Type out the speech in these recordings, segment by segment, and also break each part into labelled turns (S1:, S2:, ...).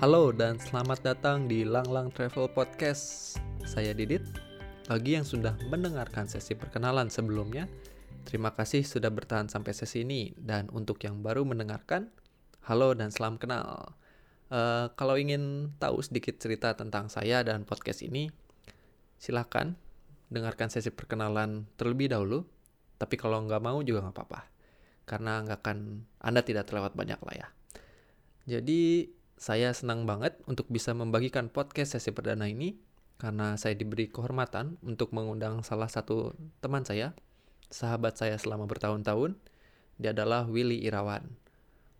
S1: Halo dan selamat datang di Lang Lang Travel Podcast. Saya Didit. Bagi yang sudah mendengarkan sesi perkenalan sebelumnya, terima kasih sudah bertahan sampai sesi ini. Dan untuk yang baru mendengarkan, halo dan salam kenal. Uh, kalau ingin tahu sedikit cerita tentang saya dan podcast ini, silahkan dengarkan sesi perkenalan terlebih dahulu. Tapi kalau nggak mau juga nggak apa-apa, karena nggak akan Anda tidak terlewat banyak lah ya. Jadi saya senang banget untuk bisa membagikan podcast sesi perdana ini karena saya diberi kehormatan untuk mengundang salah satu teman saya, sahabat saya selama bertahun-tahun. Dia adalah Willy Irawan.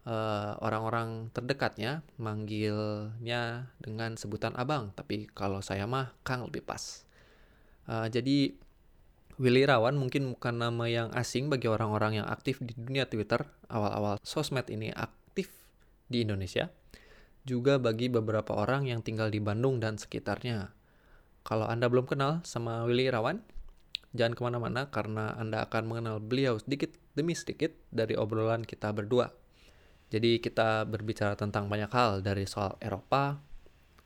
S1: Uh, orang-orang terdekatnya manggilnya dengan sebutan abang, tapi kalau saya mah Kang lebih pas. Uh, jadi Willy Irawan mungkin bukan nama yang asing bagi orang-orang yang aktif di dunia Twitter awal-awal sosmed ini aktif di Indonesia juga bagi beberapa orang yang tinggal di Bandung dan sekitarnya. Kalau Anda belum kenal sama Willy Irawan, jangan ke mana-mana karena Anda akan mengenal beliau sedikit demi sedikit dari obrolan kita berdua. Jadi kita berbicara tentang banyak hal dari soal Eropa,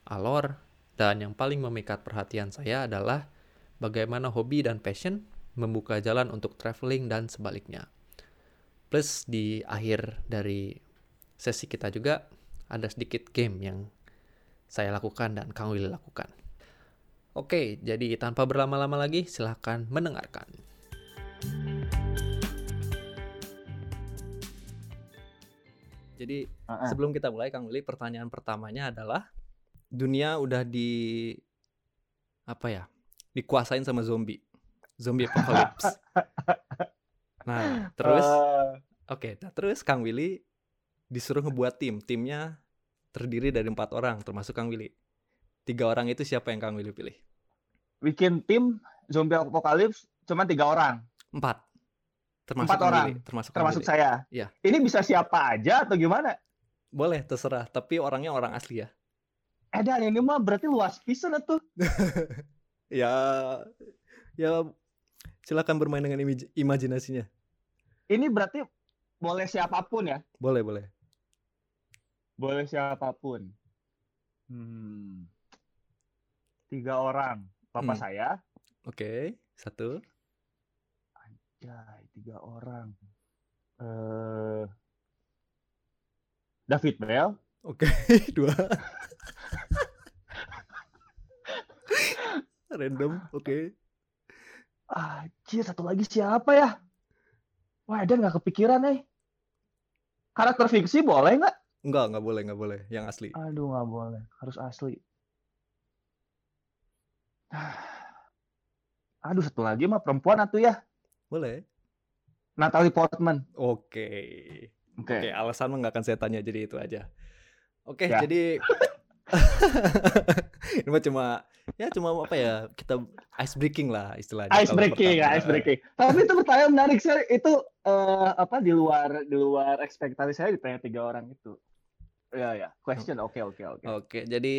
S1: alor, dan yang paling memikat perhatian saya adalah bagaimana hobi dan passion membuka jalan untuk traveling dan sebaliknya. Plus di akhir dari sesi kita juga ada sedikit game yang saya lakukan dan Kang Willy lakukan. Oke, jadi tanpa berlama-lama lagi, silahkan mendengarkan. Jadi uh-uh. sebelum kita mulai, Kang Willy, pertanyaan pertamanya adalah dunia udah di apa ya? Dikuasain sama zombie, zombie apocalypse. nah, terus, uh... oke, okay, nah, terus Kang Willy disuruh ngebuat tim. Timnya terdiri dari empat orang, termasuk Kang Willy. Tiga orang itu siapa yang Kang Willy pilih?
S2: Bikin tim zombie apocalypse cuma tiga orang.
S1: Empat.
S2: Termasuk empat Kang orang. Willy, termasuk, termasuk Willy. saya.
S1: Iya.
S2: Ini bisa siapa aja atau gimana?
S1: Boleh, terserah. Tapi orangnya orang asli ya.
S2: Eh dan ini mah berarti luas pisan tuh.
S1: ya, ya silakan bermain dengan imajinasinya.
S2: Ini berarti boleh siapa pun ya?
S1: Boleh, boleh.
S2: Boleh siapa pun. Hmm. Tiga orang. Papa hmm. saya.
S1: Oke, okay. satu.
S2: Anjay, tiga orang. Uh, David Bell.
S1: Oke, okay. dua. Random, oke. Okay.
S2: Ah, satu lagi siapa ya? Wah, Eden nggak kepikiran nih. Eh. Karakter fiksi boleh nggak?
S1: Enggak, nggak boleh, nggak boleh. Yang asli.
S2: Aduh, nggak boleh. Harus asli. Aduh, satu lagi mah perempuan atau ya?
S1: Boleh.
S2: Natalie Portman.
S1: Oke. Oke. Okay. Oke, alasan nggak akan saya tanya, jadi itu aja. Oke, ya. jadi ini mah cuma ya cuma apa ya kita ice breaking lah istilahnya
S2: ice breaking ya ice breaking tapi itu pertanyaan menarik sih itu uh, apa di luar di luar ekspektasi saya ditanya tiga orang itu ya ya question oke oke oke
S1: oke jadi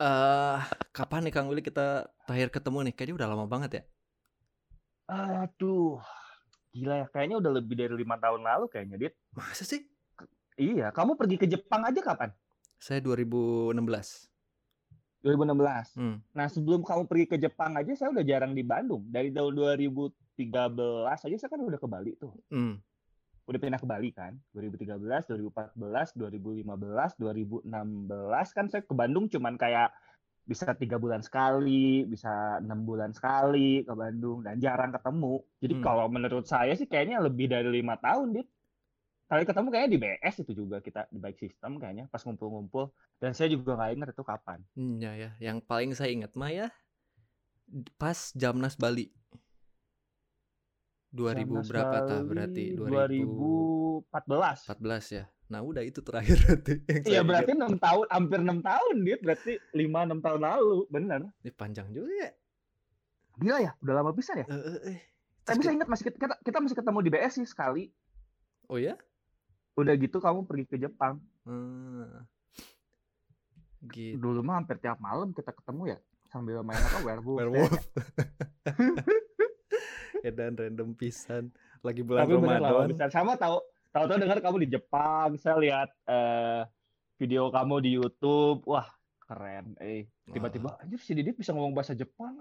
S1: uh, kapan nih Kang Willy kita terakhir ketemu nih kayaknya udah lama banget ya
S2: aduh gila ya kayaknya udah lebih dari lima tahun lalu kayaknya dit
S1: masa sih
S2: iya kamu pergi ke Jepang aja kapan
S1: saya 2016.
S2: 2016. Hmm. Nah, sebelum kamu pergi ke Jepang aja saya udah jarang di Bandung. Dari tahun 2013 aja saya kan udah ke Bali tuh. Hmm. Udah pindah ke Bali kan. 2013, 2014, 2015, 2016 kan saya ke Bandung cuman kayak bisa tiga bulan sekali, bisa enam bulan sekali ke Bandung dan jarang ketemu. Jadi hmm. kalau menurut saya sih kayaknya lebih dari lima tahun, dit kali ketemu kayaknya di BS itu juga kita di bike system kayaknya pas ngumpul-ngumpul dan saya juga nggak ingat itu kapan.
S1: Hmm, ya ya, yang paling saya ingat mah ya pas Jamnas Bali. 2000 Jamnas berapa tah berarti?
S2: 2000... 2014.
S1: 14 ya. Nah, udah itu terakhir berarti.
S2: Iya, berarti enam tahun, hampir enam tahun dia berarti lima enam tahun lalu, bener.
S1: Ini panjang juga ya.
S2: Gila ya, udah lama bisa ya. Uh, uh, uh. Tapi saya ingat masih kita, kita masih ketemu di BS sih sekali.
S1: Oh ya?
S2: udah gitu kamu pergi ke Jepang hmm. gitu. dulu mah hampir tiap malam kita ketemu ya sambil main apa werewolf werewolf
S1: ya dan random pisan. Lagi bulan Tapi Ramadan.
S2: Sama tahu tahu tahu dengar kamu di Jepang saya lihat uh, video kamu di YouTube. Wah keren eh. Tiba-tiba anjir si Didit bisa ngomong bahasa Jepang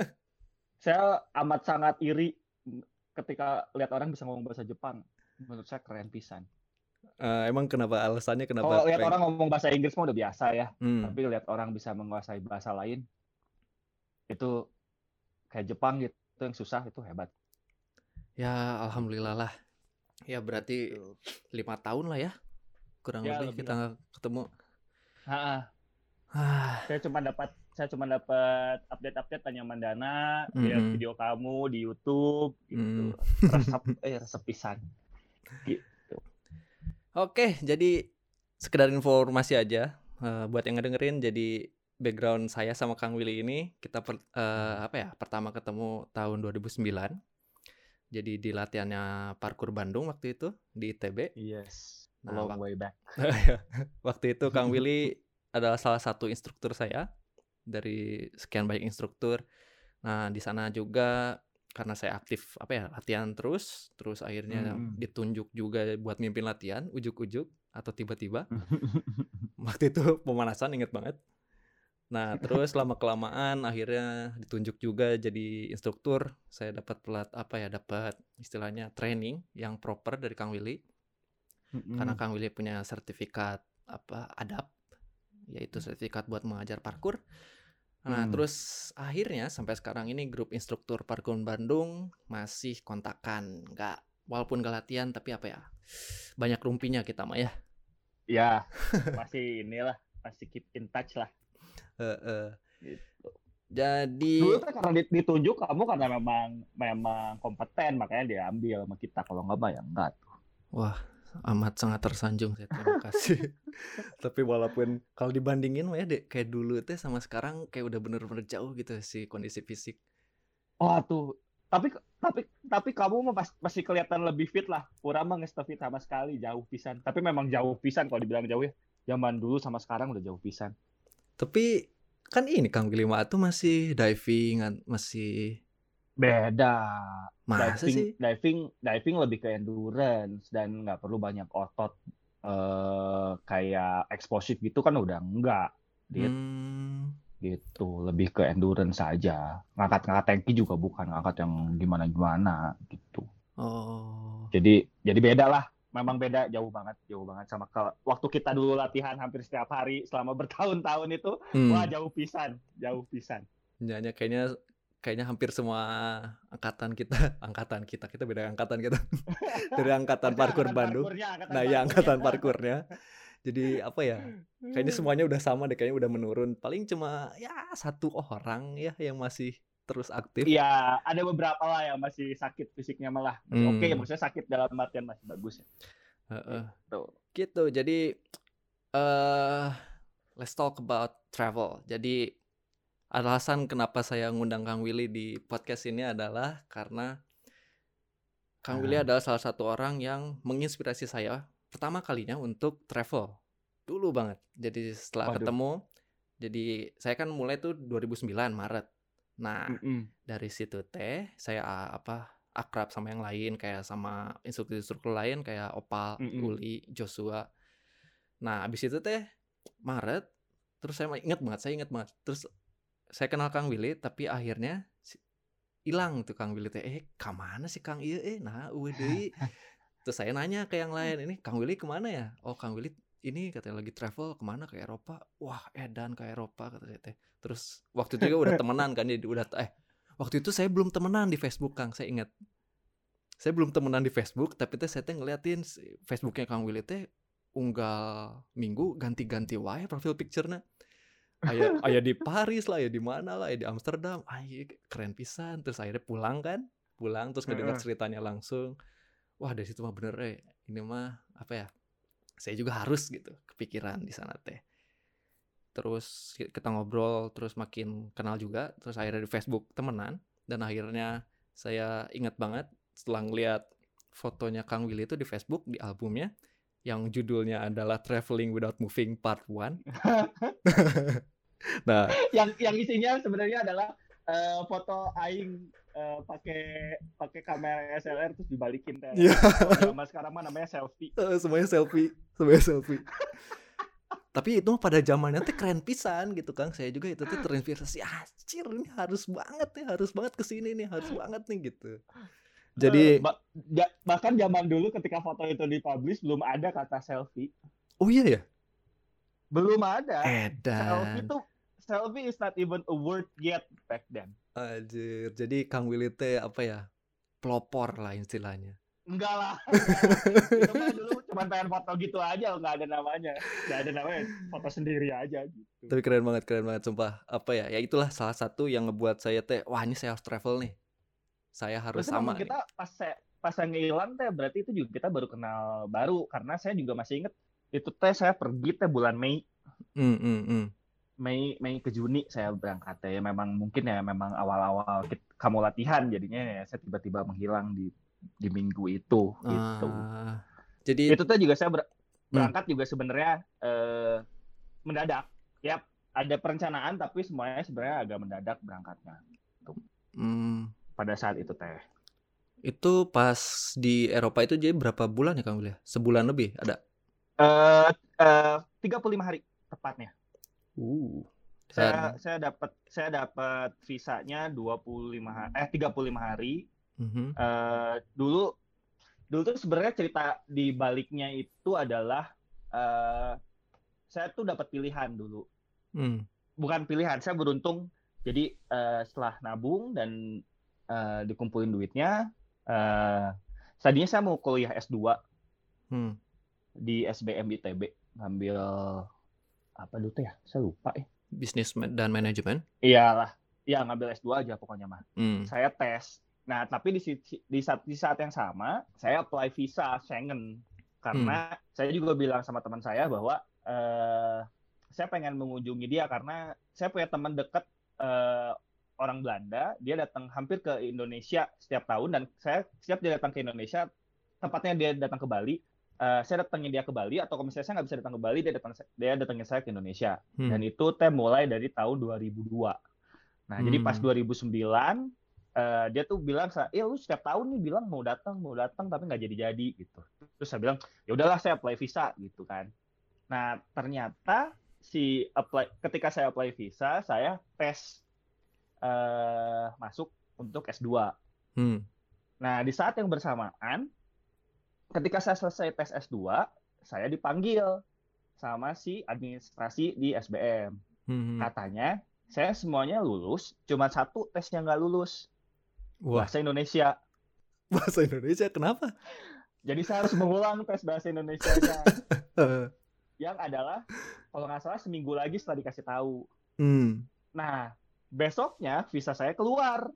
S2: saya amat sangat iri ketika lihat orang bisa ngomong bahasa Jepang. Menurut saya keren pisan.
S1: Uh, emang kenapa alasannya kenapa
S2: kalau lihat orang ngomong bahasa Inggris mah udah biasa ya. Hmm. tapi lihat orang bisa menguasai bahasa lain itu kayak Jepang gitu yang susah itu hebat
S1: ya alhamdulillah lah ya berarti lima tahun lah ya kurang ya, lebih, lebih kita lah. ketemu
S2: ha Ah. Saya cuma dapat saya cuma dapat update-update tanya Mandana, mm -hmm. video kamu di YouTube gitu. Mm. Resep eh resep pisan. Gitu.
S1: Oke, jadi sekedar informasi aja uh, buat yang ngedengerin jadi background saya sama Kang Willy ini kita per, uh, apa ya pertama ketemu tahun 2009 jadi di latihannya parkur Bandung waktu itu di ITB
S2: yes nah, long way back.
S1: Waktu itu Kang Willy adalah salah satu instruktur saya dari sekian banyak instruktur. Nah, di sana juga karena saya aktif apa ya latihan terus terus akhirnya hmm. ditunjuk juga buat mimpin latihan ujuk-ujuk atau tiba-tiba. Waktu itu pemanasan inget banget nah terus lama kelamaan akhirnya ditunjuk juga jadi instruktur saya dapat pelat apa ya dapat istilahnya training yang proper dari Kang Willy hmm. karena Kang Willy punya sertifikat apa adab yaitu sertifikat buat mengajar parkur. Nah, hmm. terus akhirnya sampai sekarang ini grup instruktur parkur Bandung masih kontakan, nggak walaupun nggak latihan tapi apa ya banyak rumpinya kita mah ya.
S2: Ya, masih inilah, masih keep in touch lah.
S1: Uh. Gitu. Jadi
S2: dulu kan karena ditunjuk kamu karena memang memang kompeten makanya diambil sama kita. Kalau nggak mah ya enggak tuh.
S1: Wah, amat sangat tersanjung saya terima kasih. Tapi walaupun kalau dibandingin ya dek kayak dulu teh sama sekarang kayak udah bener-bener jauh gitu sih kondisi fisik.
S2: Oh tuh. Tapi tapi tapi kamu mah masih kelihatan lebih fit lah. Kurang mah fit sama sekali jauh pisan. Tapi memang jauh pisan kalau dibilang jauh ya. Zaman dulu sama sekarang udah jauh pisan
S1: tapi kan ini Kang Wilima tuh masih diving masih
S2: Beda.
S1: Masa
S2: diving,
S1: sih?
S2: Diving, diving lebih ke endurance dan nggak perlu banyak otot uh, kayak explosive gitu kan udah enggak. Gitu. Hmm. gitu lebih ke endurance saja ngangkat-ngangkat tanki juga bukan ngangkat yang gimana-gimana gitu
S1: oh
S2: jadi jadi beda lah memang beda jauh banget jauh banget sama ke waktu kita dulu latihan hampir setiap hari selama bertahun-tahun itu hmm. wah jauh pisan jauh pisan
S1: ya, kayaknya kayaknya hampir semua angkatan kita, angkatan kita, kita beda angkatan kita. Dari angkatan parkur Bandung. Nah, ya angkatan parkurnya. Jadi apa ya? Kayaknya semuanya udah sama deh, kayaknya udah menurun. Paling cuma ya satu orang ya yang masih terus aktif.
S2: Iya, ada beberapa lah yang masih sakit fisiknya malah. Hmm. Oke, maksudnya sakit dalam artian masih bagus ya.
S1: Uh, uh. Gitu. gitu. Jadi uh, let's talk about travel. Jadi alasan kenapa saya ngundang Kang Willy di podcast ini adalah karena Kang Willy adalah salah satu orang yang menginspirasi saya pertama kalinya untuk travel dulu banget. Jadi setelah Waduh. ketemu, jadi saya kan mulai tuh 2009 Maret. Nah mm -mm. dari situ teh saya apa akrab sama yang lain kayak sama instruktur-instruktur lain kayak Opal, mm -mm. Uli, Joshua. Nah abis itu teh Maret terus saya inget banget, saya inget banget. Terus saya kenal Kang Willy tapi akhirnya hilang tuh Kang Willy teh eh ke mana sih Kang iya eh nah udah terus saya nanya ke yang lain ini Kang Willy ke mana ya oh Kang Willy ini katanya lagi travel ke mana ke Eropa wah edan ke Eropa kata saya teh terus waktu itu juga udah temenan kan jadi udah eh waktu itu saya belum temenan di Facebook Kang saya ingat saya belum temenan di Facebook tapi teh saya teh ngeliatin Facebooknya Kang Willy teh unggal minggu ganti-ganti wae profil picture-nya ayah ayah di Paris lah, ayah di mana lah, ayah di Amsterdam, ayah keren pisan. Terus akhirnya pulang kan, pulang terus ngedengar ceritanya langsung. Wah dari situ mah bener eh, ini mah apa ya? Saya juga harus gitu, kepikiran di sana teh. Terus kita ngobrol, terus makin kenal juga. Terus akhirnya di Facebook temenan, dan akhirnya saya ingat banget setelah ngeliat fotonya Kang Willy itu di Facebook di albumnya yang judulnya adalah Traveling Without Moving Part 1.
S2: nah, yang yang isinya sebenarnya adalah uh, foto aing uh, pakai pakai kamera SLR terus dibalikin teh. Yeah. Sama sekarang mah namanya selfie.
S1: Uh, semuanya selfie, semuanya selfie. tapi itu pada zamannya tuh keren pisan gitu kan saya juga itu tuh terinspirasi anjir ini harus banget nih harus banget ke sini nih harus banget nih gitu jadi
S2: uh, ba bahkan zaman dulu ketika foto itu dipublish belum ada kata selfie
S1: oh iya ya
S2: belum ada
S1: Edan.
S2: selfie itu selfie is not even a word yet back then
S1: Anjir, jadi Kang Willy teh apa ya pelopor lah istilahnya
S2: Enggak lah. itu dulu cuma pengen foto gitu aja, nggak ada namanya. Nggak ada namanya, foto sendiri aja gitu.
S1: Tapi keren banget, keren banget sumpah. Apa ya? Ya itulah salah satu yang ngebuat saya teh, wah ini saya harus travel nih. Saya harus Terus sama.
S2: Kita nih. pas saya pas saya ngilang teh berarti itu juga kita baru kenal baru karena saya juga masih inget itu teh saya pergi teh bulan Mei.
S1: Mm, mm, mm.
S2: Mei Mei ke Juni saya berangkat ya memang mungkin ya memang awal-awal kamu latihan jadinya ya saya tiba-tiba menghilang di di minggu itu uh, gitu. Jadi itu tuh juga saya ber hmm. berangkat hmm. juga sebenarnya eh, mendadak. Ya ada perencanaan tapi semuanya sebenarnya agak mendadak berangkatnya. Gitu.
S1: Hmm.
S2: Pada saat itu teh.
S1: Itu pas di Eropa itu jadi berapa bulan ya Kang Wilya? Sebulan lebih ada?
S2: Eh uh, uh, 35 hari tepatnya.
S1: Uh.
S2: Saya saya dapat saya dapat visanya 25 hari, eh 35 hari
S1: Mm-hmm.
S2: Uh, dulu dulu tuh sebenarnya cerita di baliknya itu adalah uh, saya tuh dapat pilihan dulu.
S1: Mm.
S2: Bukan pilihan, saya beruntung. Jadi uh, setelah nabung dan uh, dikumpulin duitnya, uh, tadinya saya mau kuliah S2
S1: mm.
S2: di SBM ITB ngambil apa dulu tuh ya? Saya lupa ya.
S1: Bisnis dan manajemen?
S2: Iyalah, ya ngambil S2 aja pokoknya mah.
S1: Mm.
S2: Saya tes Nah, tapi di, di, saat, di saat yang sama, saya apply visa Schengen. Karena hmm. saya juga bilang sama teman saya bahwa uh, saya pengen mengunjungi dia karena saya punya teman dekat uh, orang Belanda. Dia datang hampir ke Indonesia setiap tahun dan saya setiap dia datang ke Indonesia, tepatnya dia datang ke Bali, uh, saya datangin dia ke Bali atau kalau misalnya saya nggak bisa datang ke Bali, dia datang dia datangin saya ke Indonesia. Hmm. Dan itu teh mulai dari tahun 2002. Nah, hmm. jadi pas 2009 uh, dia tuh bilang ya lu setiap tahun nih bilang mau datang mau datang tapi nggak jadi jadi gitu terus saya bilang ya udahlah saya apply visa gitu kan nah ternyata si apply ketika saya apply visa saya tes uh, masuk untuk S2
S1: hmm.
S2: nah di saat yang bersamaan ketika saya selesai tes S2 saya dipanggil sama si administrasi di SBM
S1: hmm.
S2: katanya saya semuanya lulus, cuma satu tes yang nggak lulus. Wah. bahasa Indonesia.
S1: Bahasa Indonesia kenapa?
S2: Jadi saya harus mengulang tes bahasa Indonesia-nya. yang adalah kalau nggak salah seminggu lagi setelah dikasih tahu.
S1: Hmm.
S2: Nah, besoknya visa saya keluar.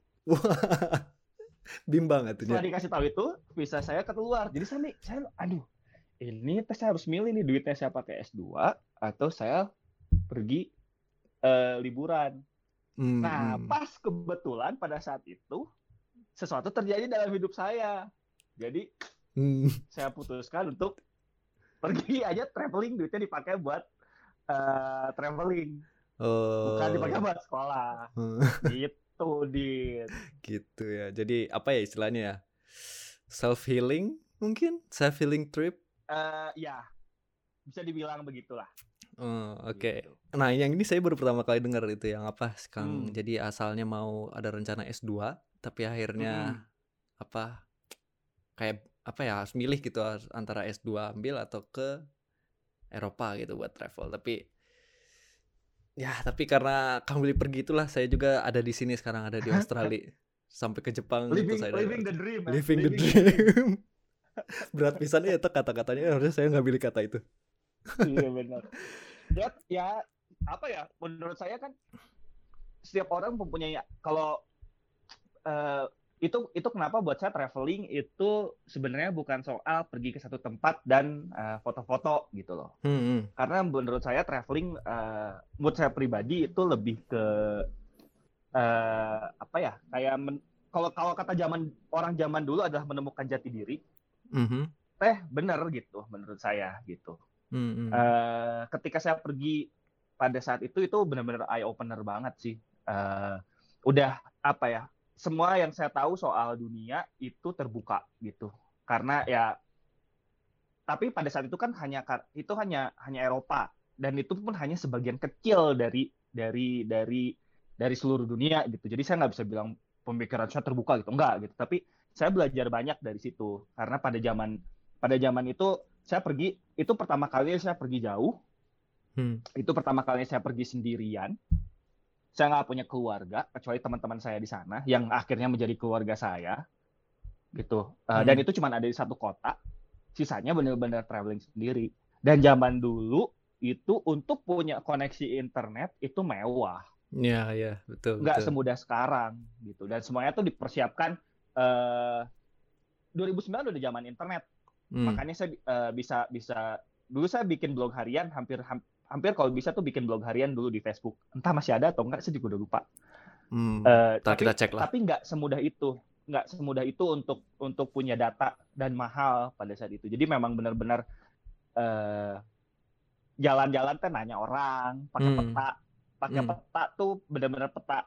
S1: Bimbang itu.
S2: Setelah dikasih tahu itu, visa saya keluar. Jadi saya, saya aduh, ini tes saya harus milih nih duitnya saya pakai S2 atau saya pergi uh, liburan.
S1: Hmm.
S2: Nah, hmm. pas kebetulan pada saat itu sesuatu terjadi dalam hidup saya. Jadi hmm. saya putuskan untuk pergi aja traveling duitnya dipakai buat uh, traveling.
S1: Oh.
S2: Bukan dipakai buat sekolah. Hmm. gitu, Dit.
S1: Gitu ya. Jadi apa ya istilahnya ya? Self healing mungkin? Self healing trip?
S2: Uh, ya. Bisa dibilang begitulah.
S1: Oh, oke. Okay. Gitu. Nah, yang ini saya baru pertama kali dengar itu yang apa, Kang. Hmm. Jadi asalnya mau ada rencana S2, tapi akhirnya hmm. apa kayak apa ya harus milih gitu antara S2 ambil atau ke Eropa gitu buat travel tapi ya tapi karena Kang Willy pergi itulah saya juga ada di sini sekarang ada di Australia. sampai ke Jepang
S2: living,
S1: gitu saya
S2: living the dream
S1: living, living the dream. berat pisan ya itu kata-katanya. Harusnya saya nggak pilih kata itu.
S2: Iya benar. Ya ya apa ya menurut saya kan setiap orang mempunyai kalau uh, itu itu kenapa buat saya traveling itu sebenarnya bukan soal pergi ke satu tempat dan uh, foto-foto gitu loh.
S1: Hmm, hmm.
S2: Karena menurut saya traveling uh, menurut saya pribadi itu lebih ke uh, apa ya? Kayak men, kalau kalau kata zaman orang zaman dulu adalah menemukan jati diri.
S1: Mm-hmm.
S2: Teh benar gitu menurut saya gitu.
S1: Mm-hmm.
S2: Uh, ketika saya pergi pada saat itu itu benar-benar eye opener banget sih. Uh, udah apa ya? Semua yang saya tahu soal dunia itu terbuka gitu. Karena ya tapi pada saat itu kan hanya itu hanya hanya Eropa. Dan itu pun hanya sebagian kecil dari dari dari dari seluruh dunia gitu. Jadi saya nggak bisa bilang pemikiran saya terbuka gitu. Enggak gitu. Tapi saya belajar banyak dari situ. Karena pada zaman pada zaman itu saya pergi itu pertama kali saya pergi jauh. Hmm. itu pertama kali saya pergi sendirian saya nggak punya keluarga kecuali teman-teman saya di sana yang akhirnya menjadi keluarga saya gitu. Uh, dan itu cuma ada di satu kota sisanya benar-benar traveling sendiri. Dan zaman dulu itu untuk punya koneksi internet itu mewah.
S1: Ya ya betul
S2: nggak betul. semudah sekarang gitu. Dan semuanya tuh dipersiapkan uh, 2009 udah zaman internet. Hmm. makanya saya uh, bisa bisa dulu saya bikin blog harian hampir hampir kalau bisa tuh bikin blog harian dulu di Facebook entah masih ada atau enggak saya juga udah lupa
S1: hmm, uh, tapi kita cek lah
S2: tapi nggak semudah itu nggak semudah itu untuk untuk punya data dan mahal pada saat itu. Jadi memang benar-benar uh, jalan-jalan kan nanya orang, pakai hmm. peta, pakai hmm. peta tuh benar-benar peta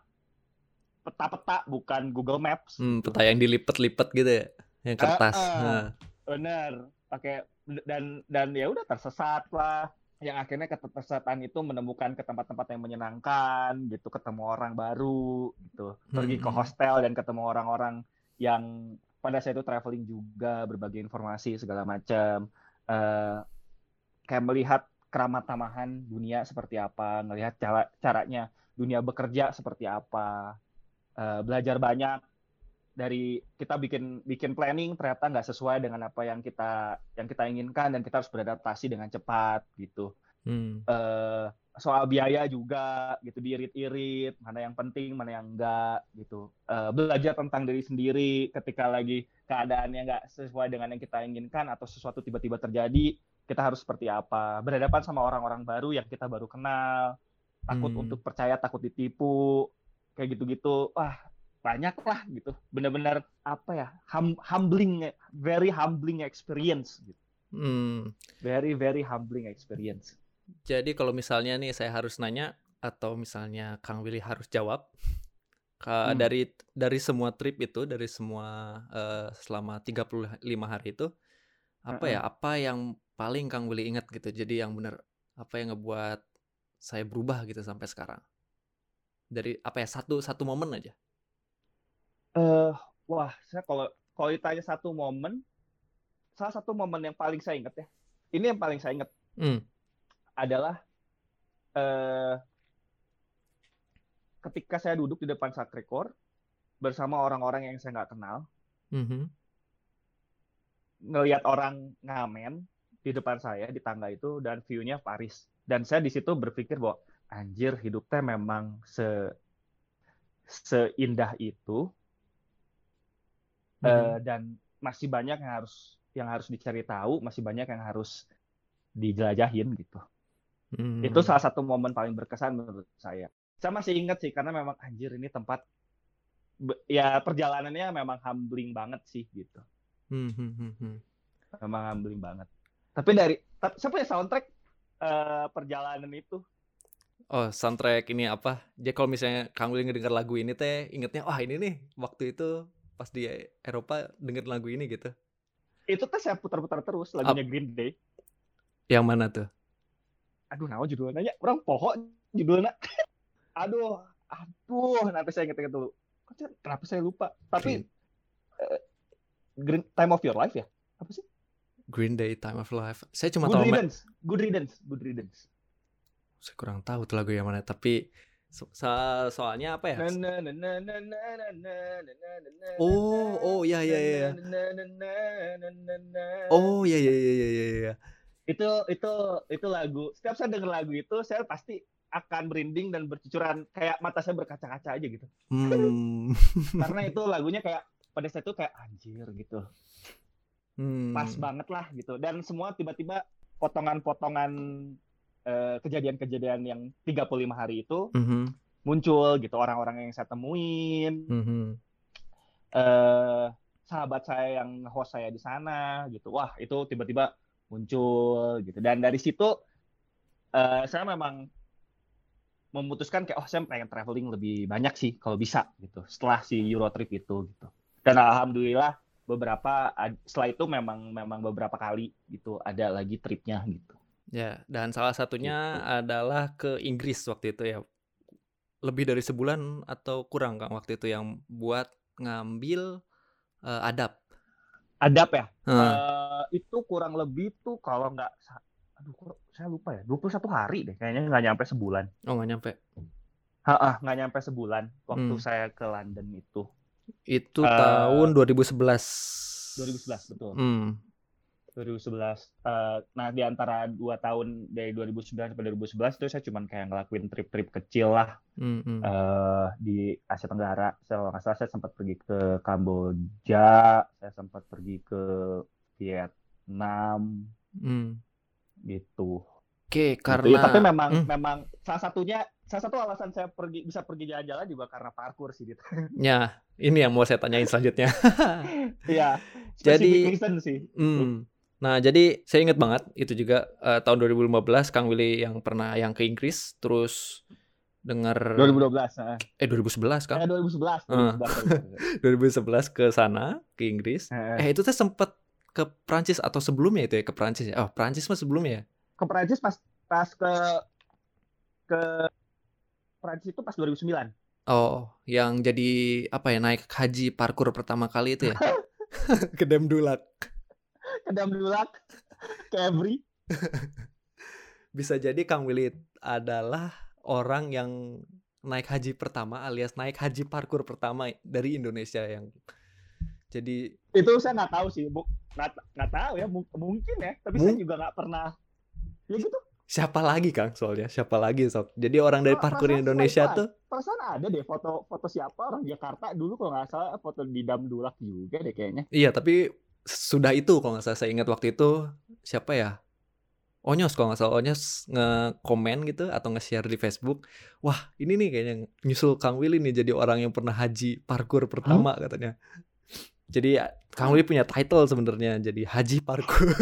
S2: peta-peta bukan Google Maps.
S1: Hmm, peta yang dilipet-lipet gitu ya, yang kertas. Uh, uh,
S2: nah. Bener, pakai dan dan ya udah tersesat lah yang akhirnya ketersesatan itu menemukan ke tempat-tempat yang menyenangkan gitu ketemu orang baru gitu. Pergi ke hmm. hostel dan ketemu orang-orang yang pada saat itu traveling juga berbagi informasi segala macam. Uh, kayak melihat keramat tamahan dunia seperti apa melihat cara caranya dunia bekerja seperti apa. Uh, belajar banyak dari kita bikin bikin planning ternyata nggak sesuai dengan apa yang kita yang kita inginkan dan kita harus beradaptasi dengan cepat gitu. Hmm. Uh, soal biaya juga gitu diirit-irit mana yang penting mana yang enggak gitu uh, belajar tentang diri sendiri ketika lagi keadaannya nggak sesuai dengan yang kita inginkan atau sesuatu tiba-tiba terjadi kita harus seperti apa berhadapan sama orang-orang baru yang kita baru kenal takut hmm. untuk percaya takut ditipu kayak gitu-gitu wah banyak lah gitu benar-benar apa ya hum, humbling very humbling experience gitu hmm. very very humbling experience
S1: jadi kalau misalnya nih saya harus nanya atau misalnya Kang Willy harus jawab hmm. dari dari semua trip itu dari semua uh, selama 35 hari itu apa uh -uh. ya apa yang paling Kang Willy ingat gitu jadi yang benar apa yang ngebuat saya berubah gitu sampai sekarang dari apa ya satu satu momen aja
S2: uh, wah, saya kalau kalau ditanya satu momen, salah satu momen yang paling saya ingat ya, ini yang paling saya ingat hmm. adalah uh, ketika saya duduk di depan sakrekor bersama orang-orang yang saya nggak kenal, mm-hmm. ngelihat orang ngamen di depan saya di tangga itu dan view-nya Paris dan saya di situ berpikir bahwa anjir hidupnya memang se seindah itu uh, dan masih banyak yang harus yang harus dicari tahu, masih banyak yang harus dijelajahin gitu. Hmm. Itu salah satu momen paling berkesan menurut saya. Saya masih ingat sih karena memang anjir ini tempat ya perjalanannya memang humbling banget sih gitu. Hmm, hmm, hmm, hmm. Memang humbling banget. Tapi dari tapi saya punya soundtrack uh, perjalanan itu.
S1: Oh, soundtrack ini apa? Jadi kalau misalnya Kang Willy ngedenger lagu ini teh, ingetnya wah ini nih waktu itu pas di Eropa denger lagu ini gitu?
S2: Itu tuh saya putar-putar terus lagunya Up. Green Day.
S1: Yang mana tuh?
S2: Aduh, nama judulnya? Orang pohon judulnya. aduh, aduh, nanti saya inget-inget dulu. Kenapa saya lupa? Tapi uh, Green Time of Your Life ya? Apa sih?
S1: Green Day Time of Life. Saya cuma
S2: Good tahu Riddance. Good Riddance. Good Riddance.
S1: Saya kurang tahu tuh lagu yang mana, tapi So, soalnya apa ya? Oh, oh ya ya ya. Oh ya ya ya ya ya.
S2: Itu itu itu lagu. Setiap saya dengar lagu itu, saya pasti akan merinding dan bercucuran kayak mata saya berkaca-kaca aja gitu. Hmm. Karena itu lagunya kayak pada saat itu kayak anjir gitu. Hmm. Pas banget lah gitu. Dan semua tiba-tiba potongan-potongan Eh, kejadian-kejadian yang 35 hari itu mm -hmm. muncul gitu orang-orang yang saya temuin. Mm -hmm. uh, sahabat saya yang host saya di sana gitu. Wah itu tiba-tiba muncul gitu. Dan dari situ uh, saya memang memutuskan kayak oh saya pengen traveling lebih banyak sih kalau bisa gitu setelah si Eurotrip itu gitu. Dan alhamdulillah beberapa setelah itu memang memang beberapa kali gitu ada lagi tripnya gitu
S1: Ya, dan salah satunya gitu. adalah ke Inggris waktu itu ya. Lebih dari sebulan atau kurang Kang waktu itu yang buat ngambil uh, adab.
S2: Adab ya? Hmm. Uh, itu kurang lebih tuh kalau nggak aduh saya lupa ya 21 hari deh kayaknya nggak nyampe sebulan
S1: oh nggak nyampe
S2: Heeh, nggak nyampe sebulan waktu hmm. saya ke London itu
S1: itu uh, tahun 2011
S2: 2011 betul hmm. 2011 uh, nah di antara dua tahun dari 2009 sampai 2011 itu saya cuma kayak ngelakuin trip-trip kecil lah hmm, hmm. Uh, di Asia Tenggara saya nggak salah saya sempat pergi ke Kamboja saya sempat pergi ke Vietnam hmm gitu.
S1: Oke, gitu. karena
S2: ya, tapi memang hmm. memang salah satunya salah satu alasan saya pergi bisa pergi jalan-jalan juga karena parkur sih gitu.
S1: Ya, ini yang mau saya tanyain selanjutnya.
S2: Iya.
S1: jadi sih. Hmm, nah, jadi saya ingat banget itu juga uh, tahun 2015 Kang Willy yang pernah yang ke Inggris terus dengar
S2: 2012
S1: eh 2011 kan
S2: eh, 2011
S1: 2011, 2011 ke sana ke Inggris eh itu tuh sempet ke Prancis atau sebelumnya itu ya ke Prancis ya? Oh, Prancis mah sebelumnya ya?
S2: Ke Prancis pas pas ke ke Prancis itu pas 2009.
S1: Oh, yang jadi apa ya naik haji parkur pertama kali itu ya? ke Demdulak.
S2: Demdulak. Ke Every.
S1: Bisa jadi Kang Willy adalah orang yang naik haji pertama alias naik haji parkur pertama dari Indonesia yang jadi
S2: itu saya nggak tahu sih nggak nggak tahu ya mungkin ya tapi saya juga nggak pernah ya gitu
S1: siapa lagi kang soalnya siapa lagi sok jadi orang dari parkur Indonesia tuh
S2: perasaan ada deh foto foto siapa orang Jakarta dulu kalau nggak salah foto di Damdulak juga deh kayaknya
S1: iya tapi sudah itu kalau nggak salah saya ingat waktu itu siapa ya Onyos kalau nggak salah Onyos nge-komen gitu atau nge-share di Facebook wah ini nih kayaknya nyusul Kang Willy nih jadi orang yang pernah haji parkur pertama huh? katanya jadi Kang Willy punya title sebenarnya jadi Haji Parkur.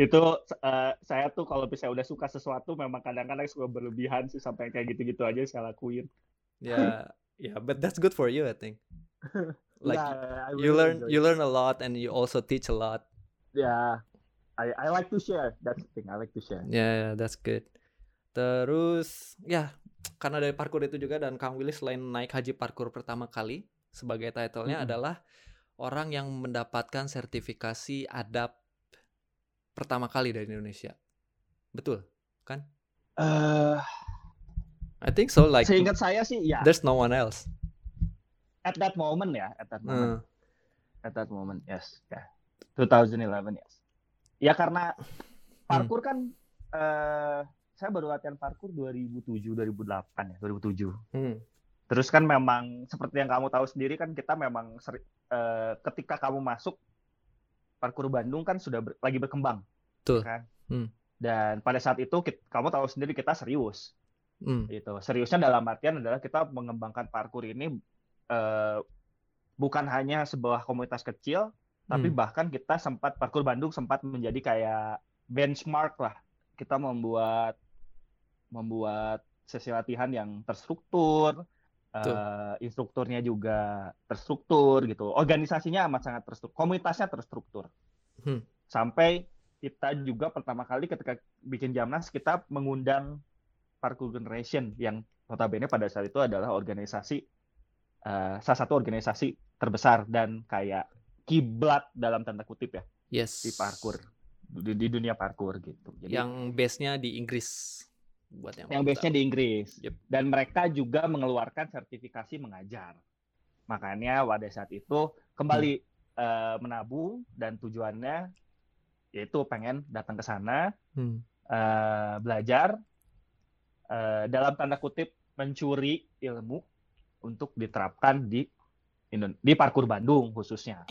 S2: itu uh, saya tuh kalau misalnya udah suka sesuatu memang kadang-kadang suka berlebihan sih sampai kayak gitu-gitu aja saya lakuin.
S1: Ya, yeah, yeah, but that's good for you I think. Like yeah, really you learn you learn a lot and you also teach a lot.
S2: Yeah. I I like to share. That's the thing. I like to share.
S1: Yeah, yeah that's good. Terus ya karena dari parkour itu juga dan Kang Willy selain naik haji parkour pertama kali sebagai titlenya hmm. adalah orang yang mendapatkan sertifikasi adab pertama kali dari Indonesia. Betul, kan? Uh, I think so. Like,
S2: seingat saya sih, ya.
S1: There's no one else.
S2: At that moment ya, at that moment. Uh. At that moment, yes, ya. Yeah. 2011, yes. Ya karena parkour hmm. kan uh, saya baru latihan parkour 2007 2008 ya 2007 hmm. terus kan memang seperti yang kamu tahu sendiri kan kita memang seri, uh, ketika kamu masuk parkour Bandung kan sudah ber, lagi berkembang
S1: Tuh.
S2: kan hmm. dan pada saat itu kita, kamu tahu sendiri kita serius hmm. gitu seriusnya dalam artian adalah kita mengembangkan parkour ini uh, bukan hanya sebuah komunitas kecil tapi hmm. bahkan kita sempat parkour Bandung sempat menjadi kayak benchmark lah kita membuat membuat sesi latihan yang terstruktur, uh, instrukturnya juga terstruktur gitu, organisasinya amat sangat terstruktur, komunitasnya terstruktur. Hmm. Sampai kita juga pertama kali ketika bikin Jamnas kita mengundang Parkour Generation yang notabene pada saat itu adalah organisasi uh, salah satu organisasi terbesar dan kayak kiblat dalam tanda kutip ya
S1: yes.
S2: di parkour di, di dunia parkour gitu.
S1: Jadi, yang base-nya di Inggris
S2: buat yang yang base-nya di Inggris yep. dan mereka juga mengeluarkan sertifikasi mengajar makanya pada saat itu kembali hmm. uh, menabung dan tujuannya yaitu pengen datang ke sana hmm. uh, belajar uh, dalam tanda kutip mencuri ilmu untuk diterapkan di di parkur Bandung khususnya.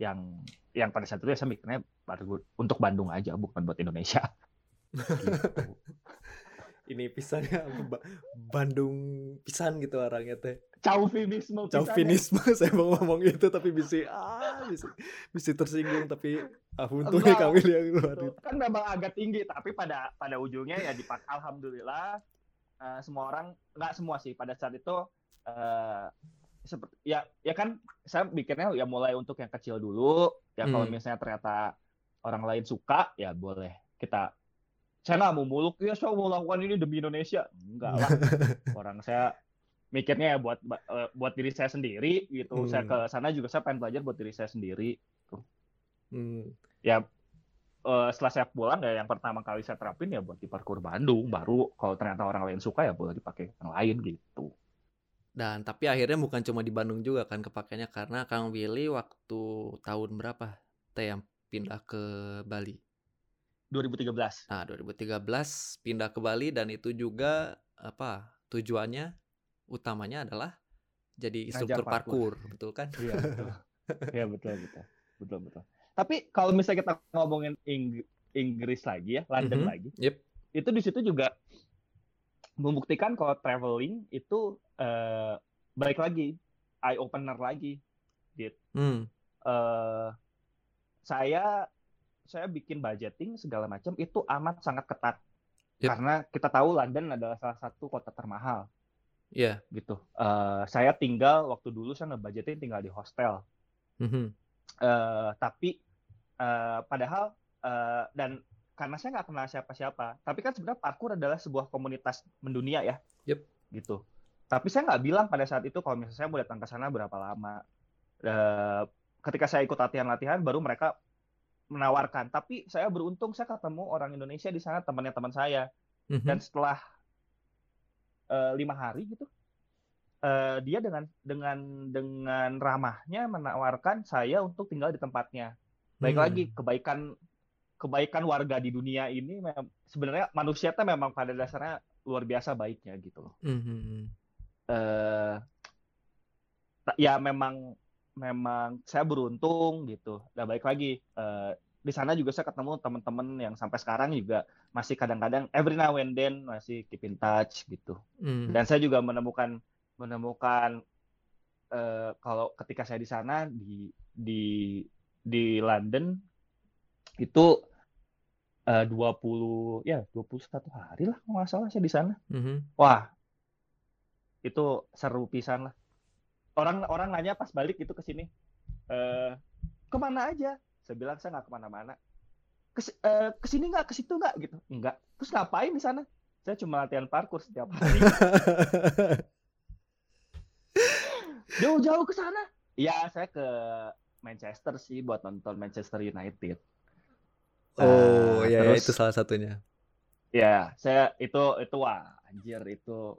S2: Yang yang pada saat itu saya mikirnya untuk Bandung aja bukan buat Indonesia. Gitu
S1: ini pisannya Bandung pisan gitu orangnya teh.
S2: Caufinisme
S1: Caufinisme saya mau ngomong itu tapi bisa ah bisa bisa tersinggung tapi ah untungnya kami yang luar itu.
S2: Kan memang agak tinggi tapi pada pada ujungnya ya dipak alhamdulillah uh, semua orang nggak semua sih pada saat itu uh, seperti ya ya kan saya pikirnya ya mulai untuk yang kecil dulu ya hmm. kalau misalnya ternyata orang lain suka ya boleh kita nggak mau muluk ya saya mau lakukan ini demi Indonesia enggak lah orang saya mikirnya ya buat eh, buat diri saya sendiri gitu hmm. saya ke sana juga saya pengen belajar buat diri saya sendiri gitu. hmm. ya uh, setelah saya pulang ya yang pertama kali saya terapin ya buat di parkur Bandung baru kalau ternyata orang lain suka ya boleh dipakai yang lain gitu
S1: dan tapi akhirnya bukan cuma di Bandung juga kan kepakainya karena Kang Willy waktu tahun berapa teh yang pindah ke Bali?
S2: 2013.
S1: Nah, 2013 pindah ke Bali dan itu juga apa? Tujuannya utamanya adalah jadi instruktur parkur. parkur, betul kan?
S2: Iya, betul. Iya, betul, betul. Betul, betul. Tapi kalau misalnya kita ngomongin Ing Inggris lagi ya, London mm -hmm. lagi.
S1: Yep.
S2: Itu di situ juga membuktikan kalau traveling itu uh, balik lagi eye opener lagi gitu hmm. uh, saya saya bikin budgeting segala macam itu amat sangat ketat yep. karena kita tahu London adalah salah satu kota termahal
S1: Iya. Yeah.
S2: gitu uh, saya tinggal waktu dulu saya ngebudgeting tinggal di hostel mm -hmm. uh, tapi uh, padahal uh, dan karena saya nggak kenal siapa-siapa. Tapi kan sebenarnya parkour adalah sebuah komunitas mendunia ya.
S1: Yep.
S2: Gitu. Tapi saya nggak bilang pada saat itu kalau misalnya saya mau datang ke sana berapa lama. E, ketika saya ikut latihan-latihan, baru mereka menawarkan. Tapi saya beruntung saya ketemu orang Indonesia di sana temannya teman saya. Mm-hmm. Dan setelah e, lima hari gitu, e, dia dengan dengan dengan ramahnya menawarkan saya untuk tinggal di tempatnya. Baik hmm. lagi kebaikan kebaikan warga di dunia ini sebenarnya manusia itu memang pada dasarnya luar biasa baiknya gitu loh. Mm-hmm. Uh, ya memang memang saya beruntung gitu. Dan baik lagi uh, di sana juga saya ketemu teman-teman yang sampai sekarang juga masih kadang-kadang every now and then masih keep in touch gitu. Mm. Dan saya juga menemukan menemukan uh, kalau ketika saya di sana di di di London itu Eh, dua puluh ya dua puluh satu hari lah nggak salah saya di sana. Mm-hmm. Wah, itu seru pisan lah. Orang orang nanya pas balik itu ke sini, e, ke mana aja? Saya bilang saya nggak ke mana-mana. Kes, uh, ke sini nggak, ke situ nggak gitu? Enggak. Terus ngapain di sana? Saya cuma latihan parkur setiap hari. Jauh-jauh ke sana? Ya, saya ke Manchester sih buat nonton Manchester United.
S1: Oh, uh, ya, terus, ya itu salah satunya.
S2: Ya, saya itu itu wah anjir itu